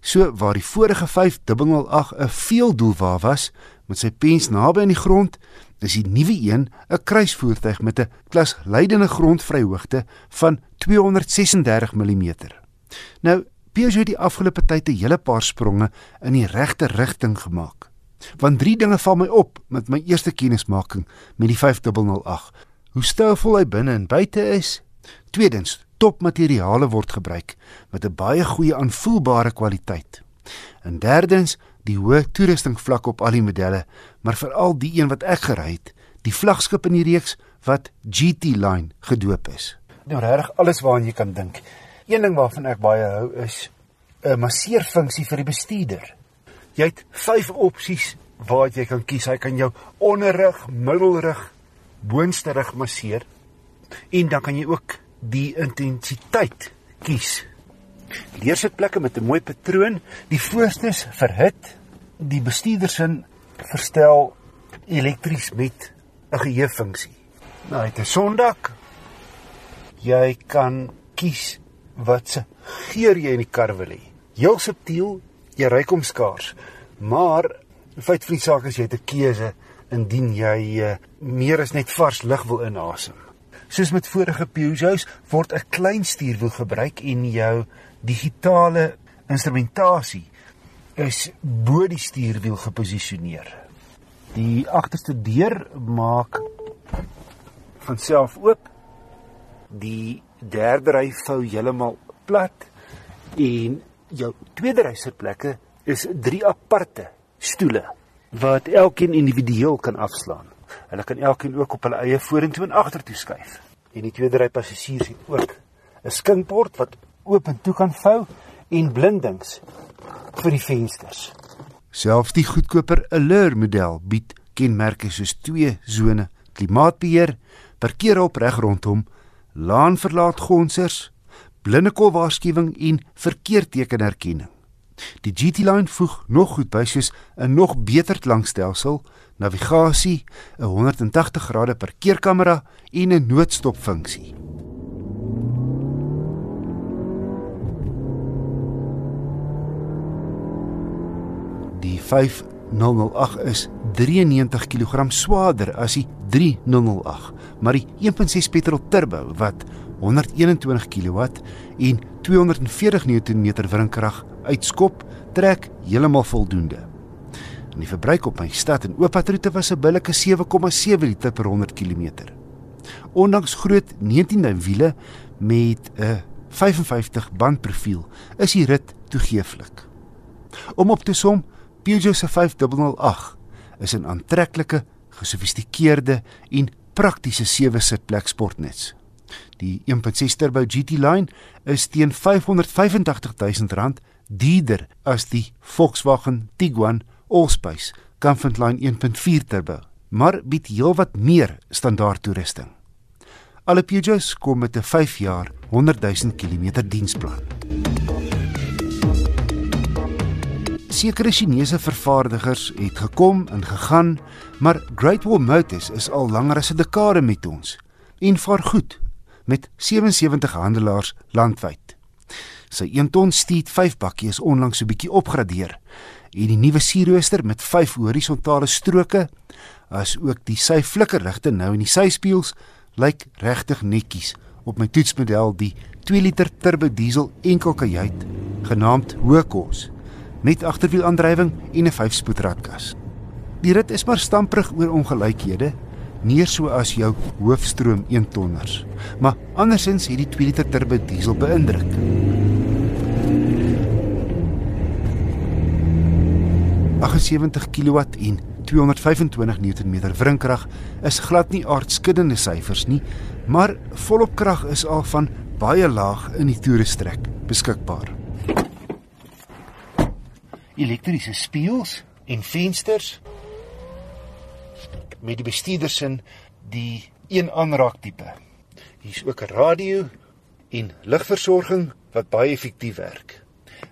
So waar die vorige 5008 'n veeldoelwa was met sy pens naby aan die grond, is die nuwe een 'n kruisvoertuig met 'n klasleidende grondvryhoogte van 236 mm. Nou, Peugeot het die afgelope tyd 'n hele paar spronge in die regte rigting gemaak. Want drie dinge val my op met my eerste kennismaking met die 5008. Hoe stylvol hy binne en buite is. Tweedens, topmateriale word gebruik met 'n baie goeie aanvoelbare kwaliteit. En derdens, die hoë toerustingvlak op al die modelle, maar veral die een wat ek gery het, die vlaggenskap in die reeks wat GT Line gedoop is. Nou regtig alles waaraan jy kan dink. Een ding waarvan ek baie hou is 'n masseerfunksie vir die bestuurder. Jy het 5 opsies waar jy kan kies. Hy kan jou onderrug, middelrug, boonste rug masseer en dan kan jy ook die intensiteit kies Leersitplekke met 'n mooi patroon, die voorstes verhit, die bestuurdersin verstel elektries met 'n geheuefunksie. Nou, dit is Sondag. Jy kan kies wat se geur jy in die kar wil hê. Heel subtiel, jy ry kom skaars. Maar feit van die saak is jy het 'n keuse indien jy uh, meer as net vars lug wil inasem. Soos met vorige Peugeots word 'n klein stuurwiel gebruik en jou digitale instrumentasie is bo die stuurwiel geposisioneer. Die agterste deur maak van self oop. Die derde ry vou heeltemal plat en jou tweede ry sitplekke is drie aparte stoele wat elkeen individueel kan afslaan. Hulle kan elkeen ook op hulle eie vorentoe en agtertoe skuif. En die tweede ry passasiers het ook 'n skinkbord wat oop en toe kan vou en blindings vir die vensters. Selfs die goedkoper Allure model bied kenmerke soos twee sone klimaatbeheer, parkeer op reg rondom, laan verlaat gonsers, blindekol waarskuwing en verkeertekenherkenning. Die GT Line voeg nog goed by soos 'n nog beter klankstelsel, navigasie, 'n 180 grade parkeerkamera en 'n noodstopfunksie. Die 5008 is 93 kg swaarder as die 3008, maar die 1.6 petrol turbo wat 121 kW en 240 Nm wrinkrag uitskop, trek heeltemal voldoende. En die verbruik op my stad en ooppadroete was 'n billike 7,7 liter per 100 km. Ondanks groot 19-duim wiele met 'n 55 bandprofiel, is die rit toegeeflik. Om op te som, Peugeot se 5008 is 'n aantreklike, gesofistikeerde en praktiese sewe-sitplek sportnuts. Die 1.6 turbo GT line is teen R585 000 duurder as die Volkswagen Tiguan Allspace Comfort Line 1.4 turbo, maar bied heelwat meer standaard toerusting. Alle Peugeots kom met 'n 5 jaar 100 000 km diensplan. Sekere Chinese vervaardigers het gekom en gegaan, maar Great Wall Motors is al langer as 'n dekade met ons en vaar goed met 77 handelaars landwyd. Sy 1 ton steed 5 bakkie is onlangs so bietjie opgradeer en die nuwe sierrooster met 5 horisontale stroke as ook die sy flikkerligte nou in die syspieëls lyk regtig netjies op my toetsmodel die 2 liter turbo diesel enkelkajuit genaamd Hoekos met agterwielaandrywing en 'n 5-spoed ratkas. Die rit is maar stamprig oor ongelykhede nie so as jou hoofstroom 1 tonners. Maar andersins het die 2 liter turbo diesel beïndruk. Ag 70 kW en 225 Nm wrinkrag is glad nie aardskuddende syfers nie, maar volop krag is al van baie laag in die toerestrek beskikbaar. Elektriese spieëls en vensters met die bestuurdersin die een aanraak tipe. Hier's ook 'n radio en ligversorging wat baie effektief werk.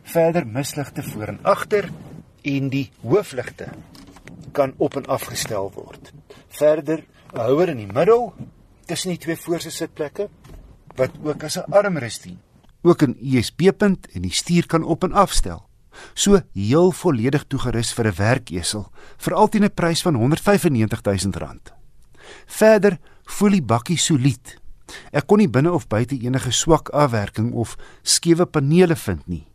Verder misligte voor en agter en die hoofligte kan op en afgestel word. Verder 'n houer in die middel tussen die twee voorste sitplekke wat ook as 'n armrest dien. Ook 'n USB-punt en die stuur kan op en afstel. So heel volledig toegerus vir 'n werkesel vir altyd 'n prys van R195 000. Verder voel die bakkie solied. Ek kon nie binne of buite enige swak afwerking of skewe panele vind nie.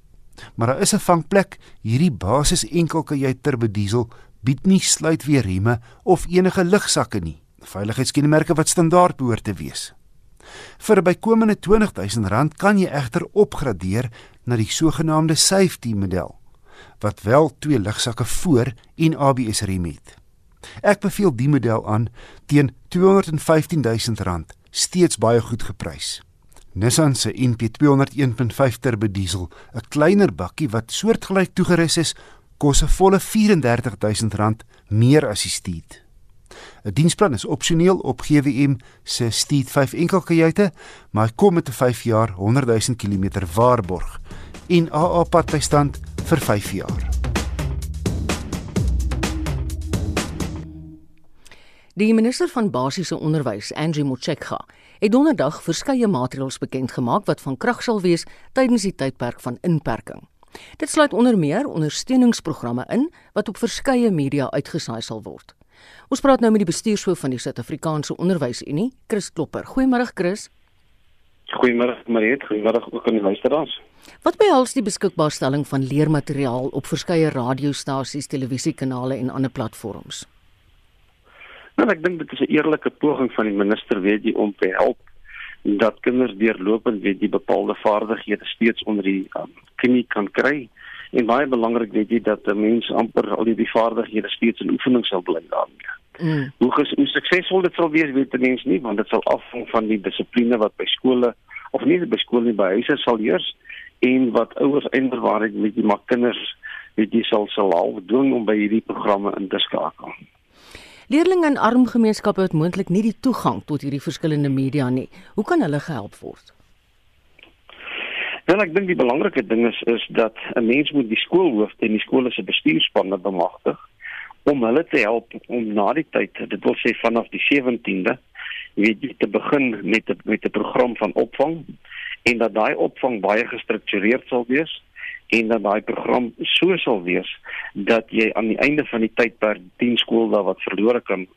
Maar daar is 'n vangplek. Hierdie basis enkelkajuit turbo diesel bied nie sluitweer rieme of enige lugsakke nie. Veiligheidskenmerke wat standaard behoort te wees. Vir bykomende R20000 kan jy egter opgradeer na die sogenaamde safety model wat wel twee lugsakke voor en ABS rem het. Ek beveel die model aan teen R215000 steeds baie goed geprys. Nissan se NP200 1.5 turbo diesel, 'n kleiner bakkie wat soortgelyk toegerus is, kos 'n volle R34000 meer as die Steed. 'n Diensplan is opsioneel op GWM se Steed 5 enkelkajuite, maar kom met 'n 5 jaar 100 000 km waarborg en AA padbystand vir 5 jaar. Die minister van basiese onderwys, Angie Motshekga, het donderdag verskeie maatreëls bekend gemaak wat van krag sal wees tydens die tydperk van inperking. Dit sluit onder meer ondersteuningsprogramme in wat op verskeie media uitgesaai sal word. Ons praat nou met die bestuurshoof van die Suid-Afrikaanse Onderwysunie, Chris Klopper. Goeiemôre Chris. Goeiemôre Mariet, goeiemôre ook aan die luisteraars. Wat behels die beskikbaarstelling van leermateriaal op verskeie radiostasies, televisiekanale en ander platforms? Nou ek dink dit is 'n eerlike poging van die minister weet jy om te help dat kinders deurlopend weet jy bepaalde vaardighede steeds onder die um, knie kan kry en baie belangrik weet jy dat 'n mens amper al die vaardighede steeds in oefening sal bly daarmee. Mm. Hoe ges, hoe suksesvol dit sal wees weet mense nie want dit sal afhang van die dissipline wat by skole of nie by skole nie by huise sal heers en wat ouers eintlik weet jy maar kinders weet jy sal sal half dwing om by hierdie programme in te skakel. Leerlinge in arm gemeenskappe het moontlik nie die toegang tot hierdie verskillende media nie. Hoe kan hulle gehelp word? Wel ek dink die belangrike ding is is dat 'n mens moet die skoolhoof en die skole se bestuurspanne bemagtig om hulle te help om na die tyd, dit wil sê vanaf die 17de, weet jy te begin met 'n met 'n program van opvang en dat daai opvang baie gestruktureerd sal wees en dat daai program so sal wees dat jy aan die einde van die tydperk 10 skooldae wat verlore kan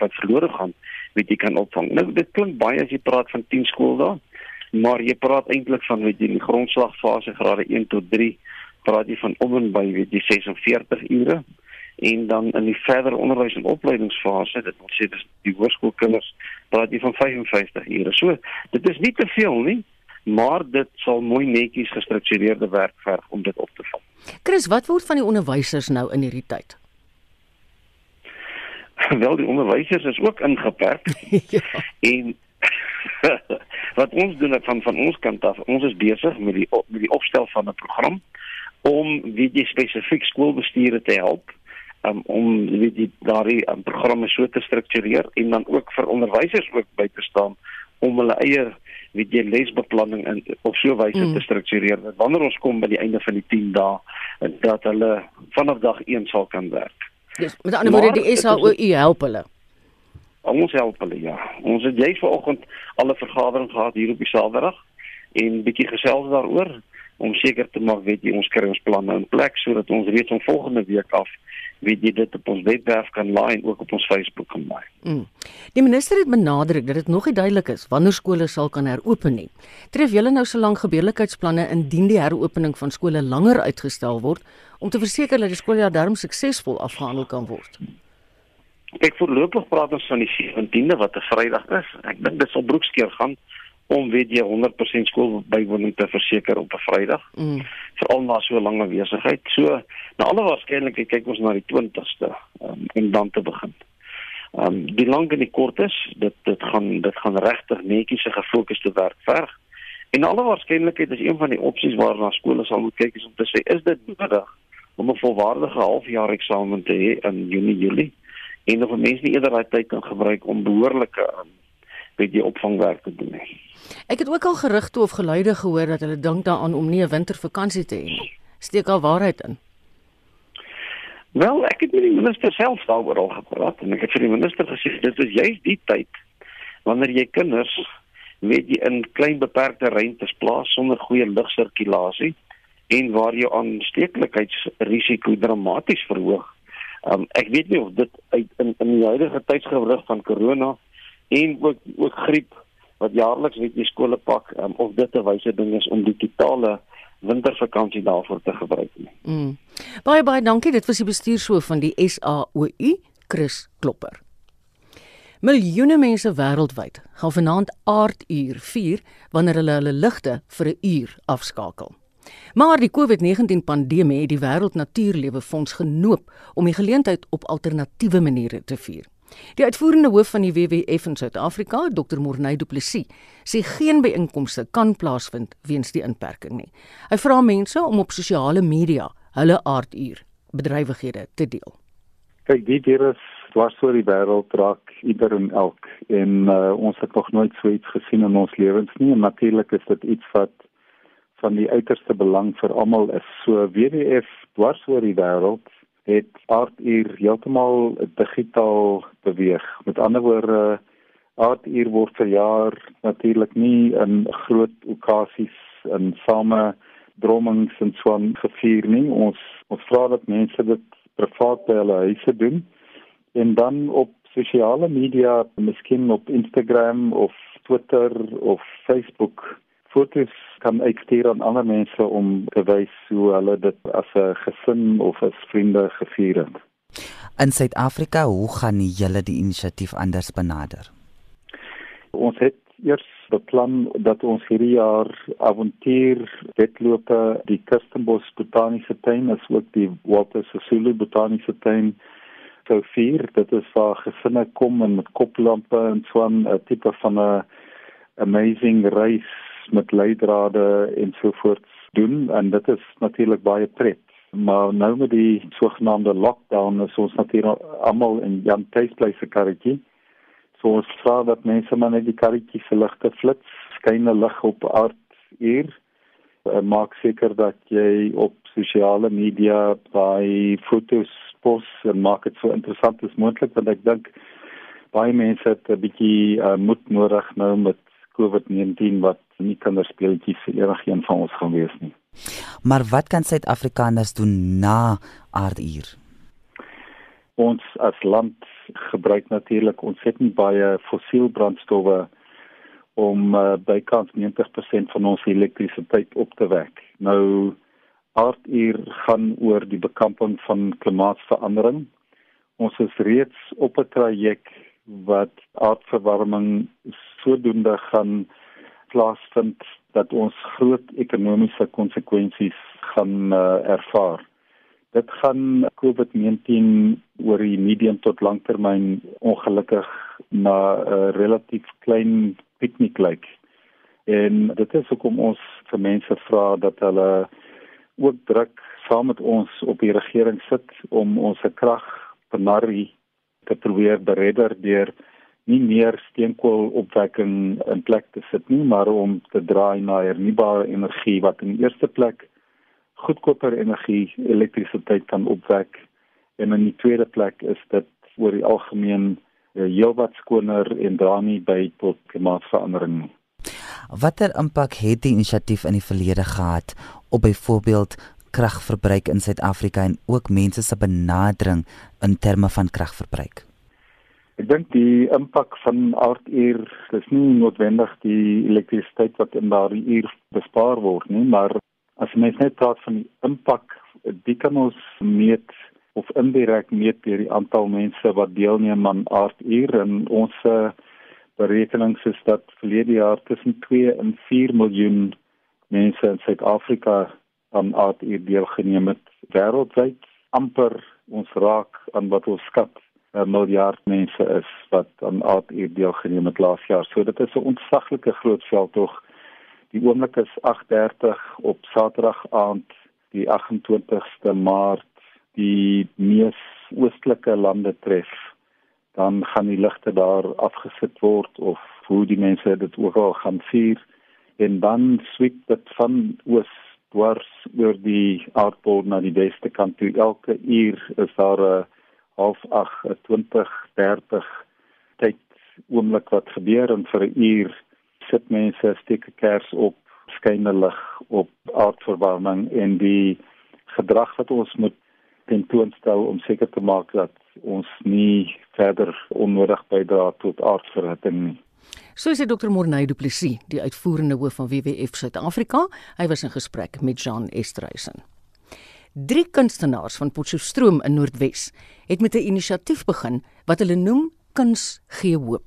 wat verlore gaan, weet jy kan opvang. Nou dit klink baie as jy praat van 10 skooldae maar jy praat eintlik van weet jy die grondslagfase grade 1 tot 3 praat jy van om en by weet jy 46 ure en dan in die verdere onderwys en opleidingsfase dit wil sê dis die hoërskoolkinders praat jy van 55 ure so dit is nie te veel nie maar dit sal mooi netjies gestruktureerde werk verg om dit op te vang. Chris wat word van die onderwysers nou in hierdie tyd? Wel die onderwysers is ook ingeperk. Ja. en wat ons doen van van ons kant af, ons is besig met die met die opstel van 'n program om wie die spesifiek skoolbestuure te help um, om wie die daardie um, programme so te struktureer en dan ook vir onderwysers ook by te staan om hulle eie wie die lesbeplanning in op so 'n wyse mm. te struktureer dat wanneer ons kom by die einde van die 10 dae dat hulle vanaf dag 1 sal kan werk. Dis met ander woorde die SAO help hulle. Ons help hulle ja. Ons het jy vanoggend al 'n vergadering gehad hier op die Saterdag en bietjie gesels daaroor om seker te maak weet jy ons kry ons planne in plek sodat ons reeds van volgende week af weet jy dit op ons webwerf kan laai en ook op ons Facebook kan laai. Mm. Die minister het benadruk dat dit nog nie duidelik is wanneer skole sal kan heropen nie. Tref julle nou so lank gebeurlikheidsplanne indien die heropening van skole langer uitgestel word om te verseker dat die skooljaar darm suksesvol afgehandel kan word? Ek voorlopig praat ons van die 17de wat 'n Vrydag is. Ek dink dit sal broekskeer gaan om weet jy 100% skoolbywoning te verseker op 'n Vrydag. Mm. Veral na so 'n lange besigheid. So na alle waarskynlikheid kyk ons na die 20ste um, om dan te begin. Ehm um, die lank en die kort is dit dit gaan dit gaan regtig netjies se gefokusde werk verg. En alle waarskynlikheid is een van die opsies waarna skole sal moet kyk is om te sê is dit nodig om 'n volwaardige halfjaar eksamen te hê in Junie Julie en of mense nie eerder daai tyd kan gebruik om behoorlike um, jy opvangwerk te doen nie. Ek het ook al gerugte of geluide gehoor dat hulle dink daaraan om nie 'n wintervakansie te hê nie. Steek al waarheid in. Wel, ek het met die minister self daaroor al gepraat en ek het vir die minister gesê dit is juist die tyd wanneer jy kinders weet jy in klein beperkte ruimtes plaas sonder goeie lugsirkulasie en waar jou aansteeklikheidsrisiko dramaties verhoog Um, ek weet nie of dit uit in in die huidige tydsgewrig van corona en ook ook griep wat jaarliks weet jy skole pak um, of dit 'n wyse ding is om die totale wintervakansie daarvoor te gebruik nie. Mm. Baie baie dankie. Dit was die bestuurshoof van die SAOU, Chris Klopper. Miljoene mense wêreldwyd gaan vanaand aarduur vier wanneer hulle hulle ligte vir 'n uur afskakel. Maar die COVID-19 pandemie het die Wêreld Natuurlewe Fonds genoop om die geleentheid op alternatiewe maniere te vier. Die uitvoerende hoof van die WWF in Suid-Afrika, Dr. Morney Du Plessis, sê geen byeenkomste kan plaasvind weens die inperking nie. Hy vra mense om op sosiale media hulle aarduur bedrywighede te deel. Kyk, dit hier is dwars oor die wêreld raak ieder en elk en uh, ons het nog nooit so iets gesien in ons lewens nie natuurlik is dit iets wat van die uiterste belang vir almal is. So WWF dwars oor die wêreld het aarduur heeltemal digitaal beweeg. Met ander woorde aarduur word verjaar natuurlik nie in groot okasies en same drommings en so aan gevier nie. Ons ons vra dat mense dit privaat by hulle huise doen en dan op sosiale media, miskien op Instagram of Twitter of Facebook foto's kan uitstuur aan ander mense om te wys hoe hulle dit as 'n gesin of as vriende gevier het. In Suid-Afrika, hoe gaan julle die inisiatief anders benader? Ons het eers beplan dat ons hierdie jaar avontuur wedlope die Kirstenbos Botaniese Tuin as ook die Walter Sisulu Botaniese Tuin sou vier. Dit is waar gesinne kom en met koplampe en so 'n tipe van 'n amazing reis met leidrade en so voort doen en dit is natuurlik baie pret. Maar nou met die sogenaamde lockdown is ons natuurlik almal in Jan Tuisplek se karretjie So ons vra dat mense maar net die karretjie se ligte flits, skyn 'n lig op aarduur. En maak seker dat jy op sosiale media by fotos pos en maak dit so interessant as moontlik want ek dink baie mense het 'n bietjie uh, moed nodig nou met COVID-19 wat nie kinderspeeltjies vir enigiemand van ons gaan wees nie. Maar wat kan Suid-Afrikaners doen na aarduur? Ons as land gebruik natuurlik ontsettend baie fossielbrandstowwe om uh, bykans 90% van ons elektrisiteit op te wek. Nou aarduur gaan oor die bekamping van klimaatsverandering. Ons is reeds op 'n traject wat aardverwarming sodoende gaan plaasvind dat ons groot ekonomiese konsekwensies gaan uh, ervaar. Dit gaan COVID-19 oor die medium tot langtermyn ongelukkig na 'n uh, relatief klein piknik lyk. En dit is hoekom ons vir mense vra dat hulle ook druk saam met ons op die regering sit om ons krag benarie te probeer beredder deur nie meer steenkoolopwekking in plek te sit nie, maar om te draai na hernubare energie wat in die eerste plek goedkoper energie elektrisiteit kan opwek en in die tweede plek is dit oor die algemeen uh, heelwat skoner en dra nie by tot klimaatsverandering nie. Watter impak het die inisiatief in die verlede gehad op byvoorbeeld kragverbruik in Suid-Afrika en ook mense se benadering in terme van kragverbruik? Ek dink die impak van aarduur is nie noodwendig die elektrisiteit wat in daardie uur bespaar word nie, maar As mens net praat van die impak, dit kan ons meet of indirek meet deur die aantal mense wat deelneem aan aarduur en ons eh, berekenings is dat verlede jaar tussen 2 en 4 miljoen mense in Suid-Afrika aan aarduur deelgeneem het wêreldwyd amper ons raak aan wat ons skat 'n miljard mense is wat aan aarduur deelgeneem het laas jaar. So dit is 'n ontsaglike groot veldtog Die oomblik is 8:30 op Saterdag aand die 28ste Maart die mees oostelike lande tref. Dan gaan die ligte daar afgesit word of hoe die mense dit ook al gaan vier en dan sweep dit van oos dwars oor die aardbol na die weste kant toe. Elke uur is daar 'n half 8, 20, 30 tyd oomblik wat gebeur en vir 'n uur sit mense steek 'n kers op skyne lig op aardverwarming en die gedrag wat ons moet tentoonstel om seker te maak dat ons nie verder onnodig bydra tot aardverhitting nie. So sê Dr. Morney Du Plessis, die uitvoerende hoof van WWF Suid-Afrika. Hy was in gesprek met Jean Estreisen. Drie kunstenaars van Potchefstroom in Noordwes het met 'n inisiatief begin wat hulle noem Kuns gee hoop.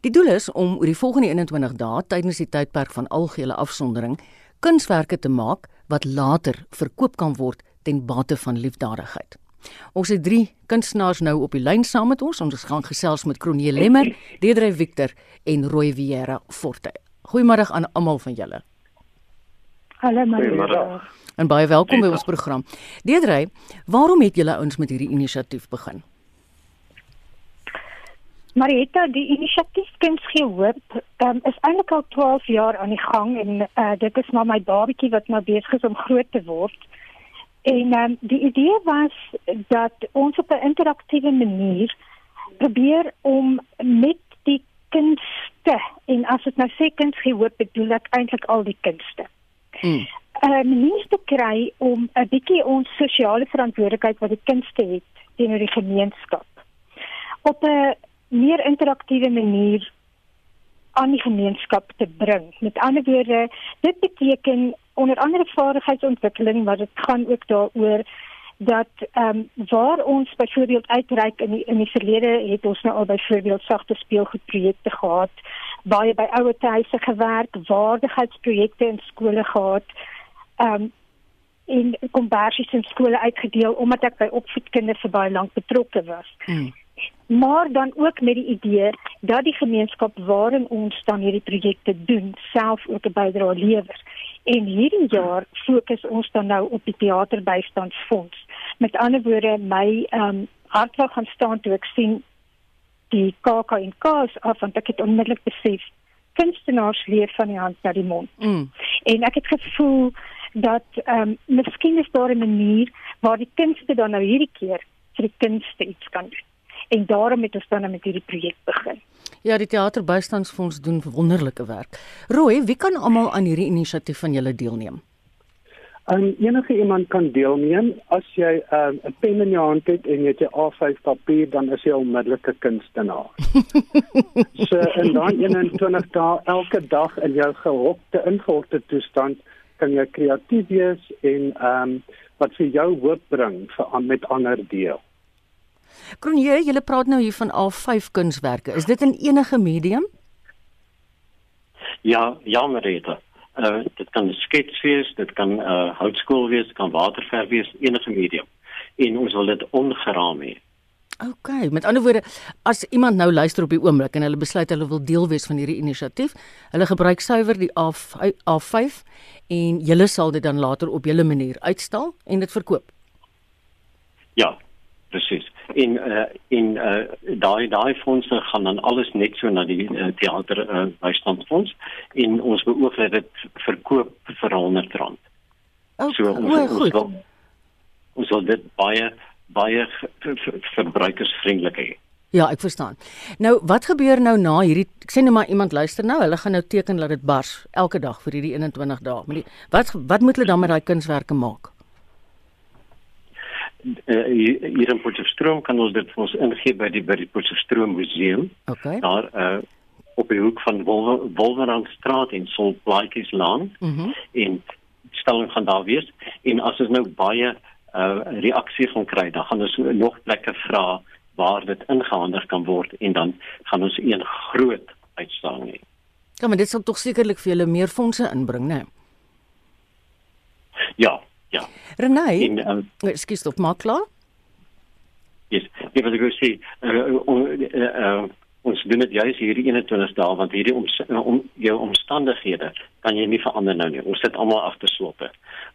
Die doel is om oor die volgende 21 dae tydens die tydperk van algehele afsondering kunswerke te maak wat later verkoop kan word ten bate van liefdadigheid. Ons het drie kunstenaars nou op die lyn saam met ons. Ons gaan gesels met Kronee Lemmer, Deedrey Victor en Roy Vieira Forte. Goeiemôre aan almal van julle. Hallo Marie. En baie welkom by ons program. Deedrey, waarom het julle ouens met hierdie inisiatief begin? Marietta, die inisiatief Kuns gee hoop, um, is eintlik al 12 jaar aan die gang en uh, dit is maar my babatjie wat nou besig is om groot te word. En um, die idee was dat ons op 'n interaktiewe manier probeer om met die kunste en as dit nou sê kuns gee hoop, bedoel ek eintlik al die kunste. Hmm. Uh, mens te kry om 'n bietjie ons sosiale verantwoordelikheid wat die kunste het teenoor die gemeenskap op 'n meer interaktiewe manier aan die gemeenskap te bring. Met ander woorde, dit beteken onder andere vaardigheidsontwikkeling, maar dit gaan ook daaroor dat ehm um, waar ons byvoorbeeld uitreik in die, in die verlede het ons nou al byvoorbeeld sagte speelgoedprojekte gehad, baie by ouer huise gewerk, vaardigheidsprojekte in skole gehad. Ehm um, in kombersies in skole uitgedeel omdat ek by opvoedkinders vir baie lank betrokke was. Hmm maar dan ook met die idee dat die gemeenskap waarin ons dan hierdie projekte doen self ook 'n bydrae lewer. En hierdie jaar fokus ons dan nou op die teaterbystandsfonds. Met ander woorde, my ehm um, hart wil gaan staan toe ek sien die KAK en KAS af want ek het onmiddellik besef kunstenaars leer van die hand na die mond. Mm. En ek het gevoel dat ehm um, miskien is daar 'n manier waar die kunste dan nou hierdie keer vir die kunste iets kan doen en daarom het ons dan met hierdie projek begin. Ja, die teaterbystandsfonds doen wonderlike werk. Rooi, wie kan almal aan hierdie inisiatief van julle deelneem? En um, enige iemand kan deelneem as jy um, 'n um, pen in jou hand het en jy het 'n A5 papier dan is jy onmiddellik 'n kunstenaar. so en dan 21 dae elke dag in jou gehokte ingehokte toestand kan jy kreatief wees en ehm um, wat vir jou hoop bring vir met ander deel. Kronje, jy praat nou hier van A5 kunswerke. Is dit in enige medium? Ja, ja, Marita. Uh, dit kan 'n skets wees, dit kan 'n uh, houtskool wees, dit kan waterverf wees, enige medium. En ons wil dit ongeraam hê. OK, met ander woorde, as iemand nou luister op die oomblik en hulle besluit hulle wil deel wees van hierdie inisiatief, hulle gebruik suiwer die A5, A5 en julle sal dit dan later op julle manier uitstal en dit verkoop. Ja, presies en uh, en uh, daai daai fondse gaan dan alles net so na die uh, teater uh, bystandsfonds en ons beoog dat dit verkoop vir 100 rand. Okay, so ons, o, ons wil ons wil dit baie baie verbruikersvriendelik hê. Ja, ek verstaan. Nou, wat gebeur nou na hierdie ek sê net maar iemand luister nou, hulle gaan nou teken dat dit bars elke dag vir hierdie 21 dae. Maar die, wat wat moet hulle dan met daai kunswerke maak? Uh, hier in Potchefstroom kan ons dit vir ons ingee by die by die Potchefstroom museum. Okay. Daar uh, op die hoek van Wolwerandstraat en Solplaatjies laan. Mhm. Mm en stelling gaan daar wees en as ons nou baie uh, reaksie gaan kry, dan gaan ons nog plekke vra waar dit ingehandig kan word en dan gaan ons een groot uitstalling hê. Ja, maar dit sal tog sekerlik vir julle meer fondse inbring, né? Ja, Ja. Renai, um, ehm, ekskuus tog maar klaar? Ja, yes. ek wil gou sê uh, uh, uh, uh, ons doen dit juis hierdie 21 dae want hierdie om, om jou omstandighede kan jy nie verander nou nie. Ons sit almal agter slotte.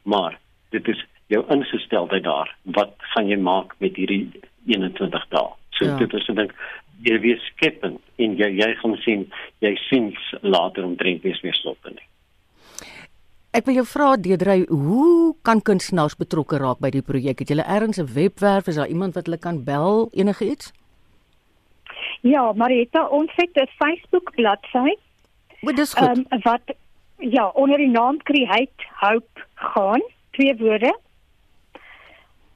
Maar dit is jou ingesteldheid daar. Wat gaan jy maak met hierdie 21 dae? So ja. dit is dink jy weer skepend en jy jy gaan sien jy sien later omtrent nie meer slotte nie. Ek wil jou vra Deedrey, hoe kan kunstenaars betrokke raak by die projek? Het julle ergens 'n webwerf? Is daar iemand wat hulle kan bel enige iets? Ja, Marita, ons het 'n Facebook bladsy. Wat dis goed. Um, wat ja, onder die naam Create Hope gaan, twee woorde.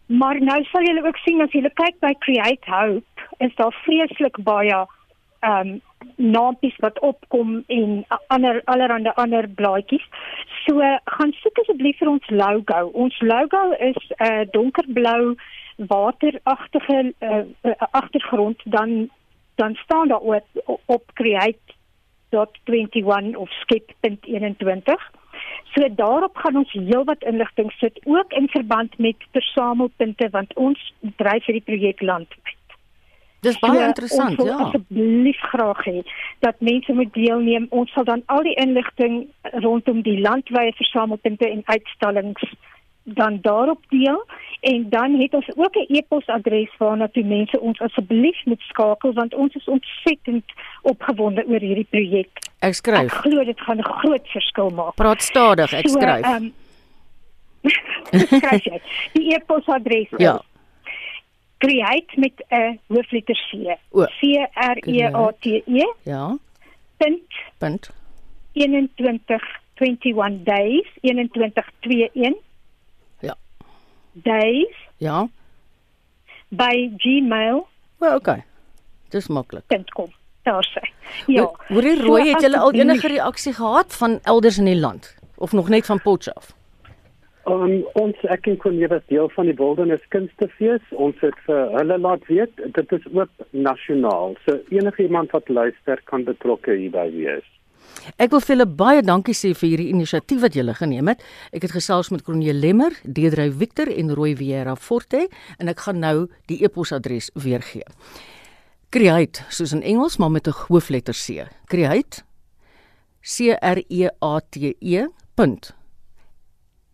Maar nou sal julle ook sien as julle kyk by Create Hope, is daar vreeslik baie ehm um, naampies wat opkom en ander allerhande ander blaadjies. So gaan soek asseblief vir ons logo. Ons logo is 'n uh, donkerblou wateragtige uh, uh, agtergrond dan dan staan daar op, op create.21 of skep.21. So daarop gaan ons heelwat inligting sit ook in verband met versamelpunte want ons dryf hierdie projek landwyd. Dis baie so, interessant, ja. Asseblief graag hê dat mense moet deelneem. Ons sal dan al die inligting rondom die landwyse versamelpunte en uitstallings dan daarop deel en dan het ons ook 'n e-posadres waarna toe mense ons asseblief moet skakel want ons is ontsettend opgewonde oor hierdie projek. Ek skryf. Ek glo dit gaan 'n groot verskil maak. Praat stadig, ek skryf. So, um, skryf jy. Die e-posadres ja. is create met 'n hoofletter C. C R E A T E. Ja. Punt. Punt. 21 21 days. 2121 ja. Days. Ja. By gmail. Well, okay dis maklik. Kom. Daar sê ja. jy rooi het julle al enige reaksie gehad van elders in die land? Of nog net van Potchefstroom Um, ons ek en Connie was deel van die Wilderness Kunstefees. Ons het vir hulle laat weet dit is oop nasionaal. So enige iemand wat luister kan betrokke hierby wees. Ek wil vir julle baie dankie sê vir hierdie inisiatief wat julle geneem het. Ek het gesels met Kronje Lemmer, Deedrey Victor en Roy Vieira Forte en ek gaan nou die e-posadres weer gee. Create, soos in Engels, maar met 'n hoofletter C. Create C R E A T E.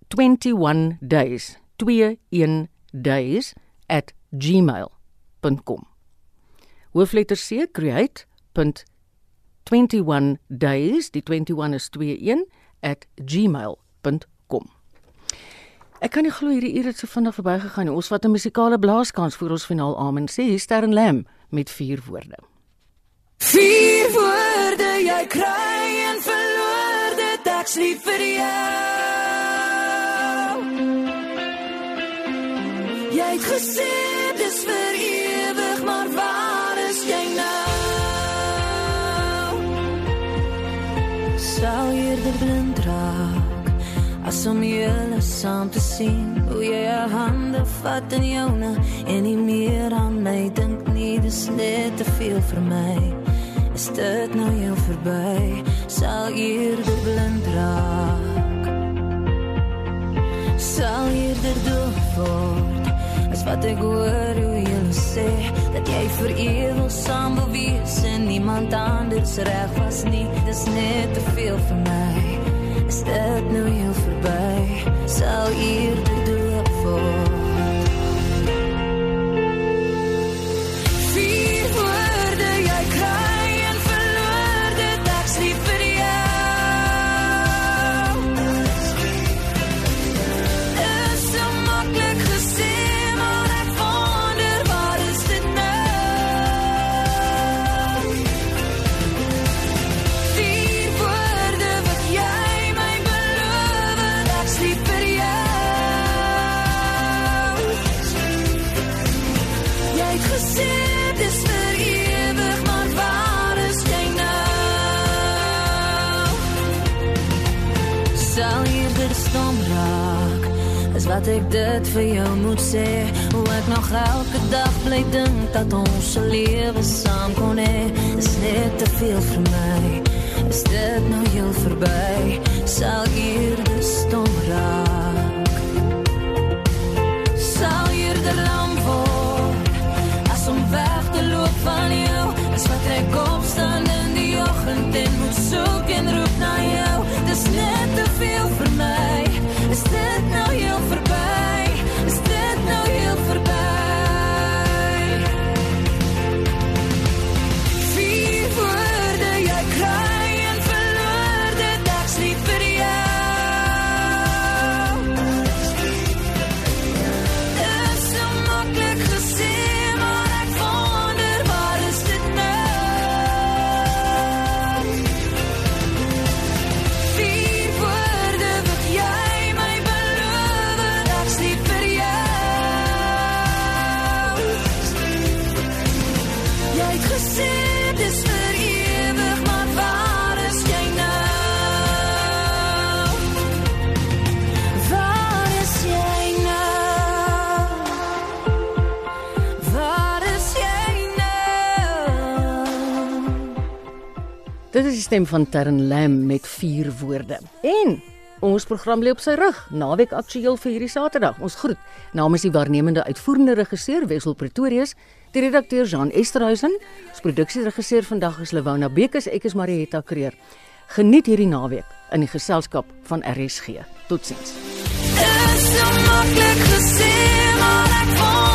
21 days 21 days at gmail.com Hoofletter C create 21 days die 21 is 21 at gmail.com Ek kan nie glo hierdie ure het so vinnig verbygegaan. Ons vat 'n musikale blaaskans vir ons finaal amen sê Sterren Lam met vier woorde. Vier woorde jy kry en verloor dit ek lief vir jou. Het gesê dis vir ewig maar waar is jy nou? sal eerder blind raak as om julle saam te sien. Hoe jy jou hande vat in joune en nie meer aan my dink nie. Dis net te veel vir my. Is dit nou jou verby? Sal eerder blind raak. Sal eerder doof word wat ek hoor hoe jy sê dat jy vir ewig saam wil wees en niemand anders reg was nie. Dis net te veel vir my. Is dit nou jou verby? Sal eerder dood word dat ek dit vir jou moet sê hoe ek nog elke dag bly dink dat ons se lewe saam kon hê is net te veel vir my is dit nou heel verby sal hier die stom raak? Sal hier die lam word as om weg te loop van jou. As wat ek opstaan in die oggend en moet soek en roep stem van Tern Lam met vier woorde. En ons program lê op sy rug. Naweek aktueel vir hierdie Saterdag. Ons groet namens die waarnemende uitvoerende regisseur Wessel Pretorius, die redakteur Jean Esterhuizen, ons produksieregisseur vandag is Lewona Bekes, ek is Marietta Kreer. Geniet hierdie naweek in die geselskap van RSG. Totsiens. Is is so maklik gesê, maar ek wonder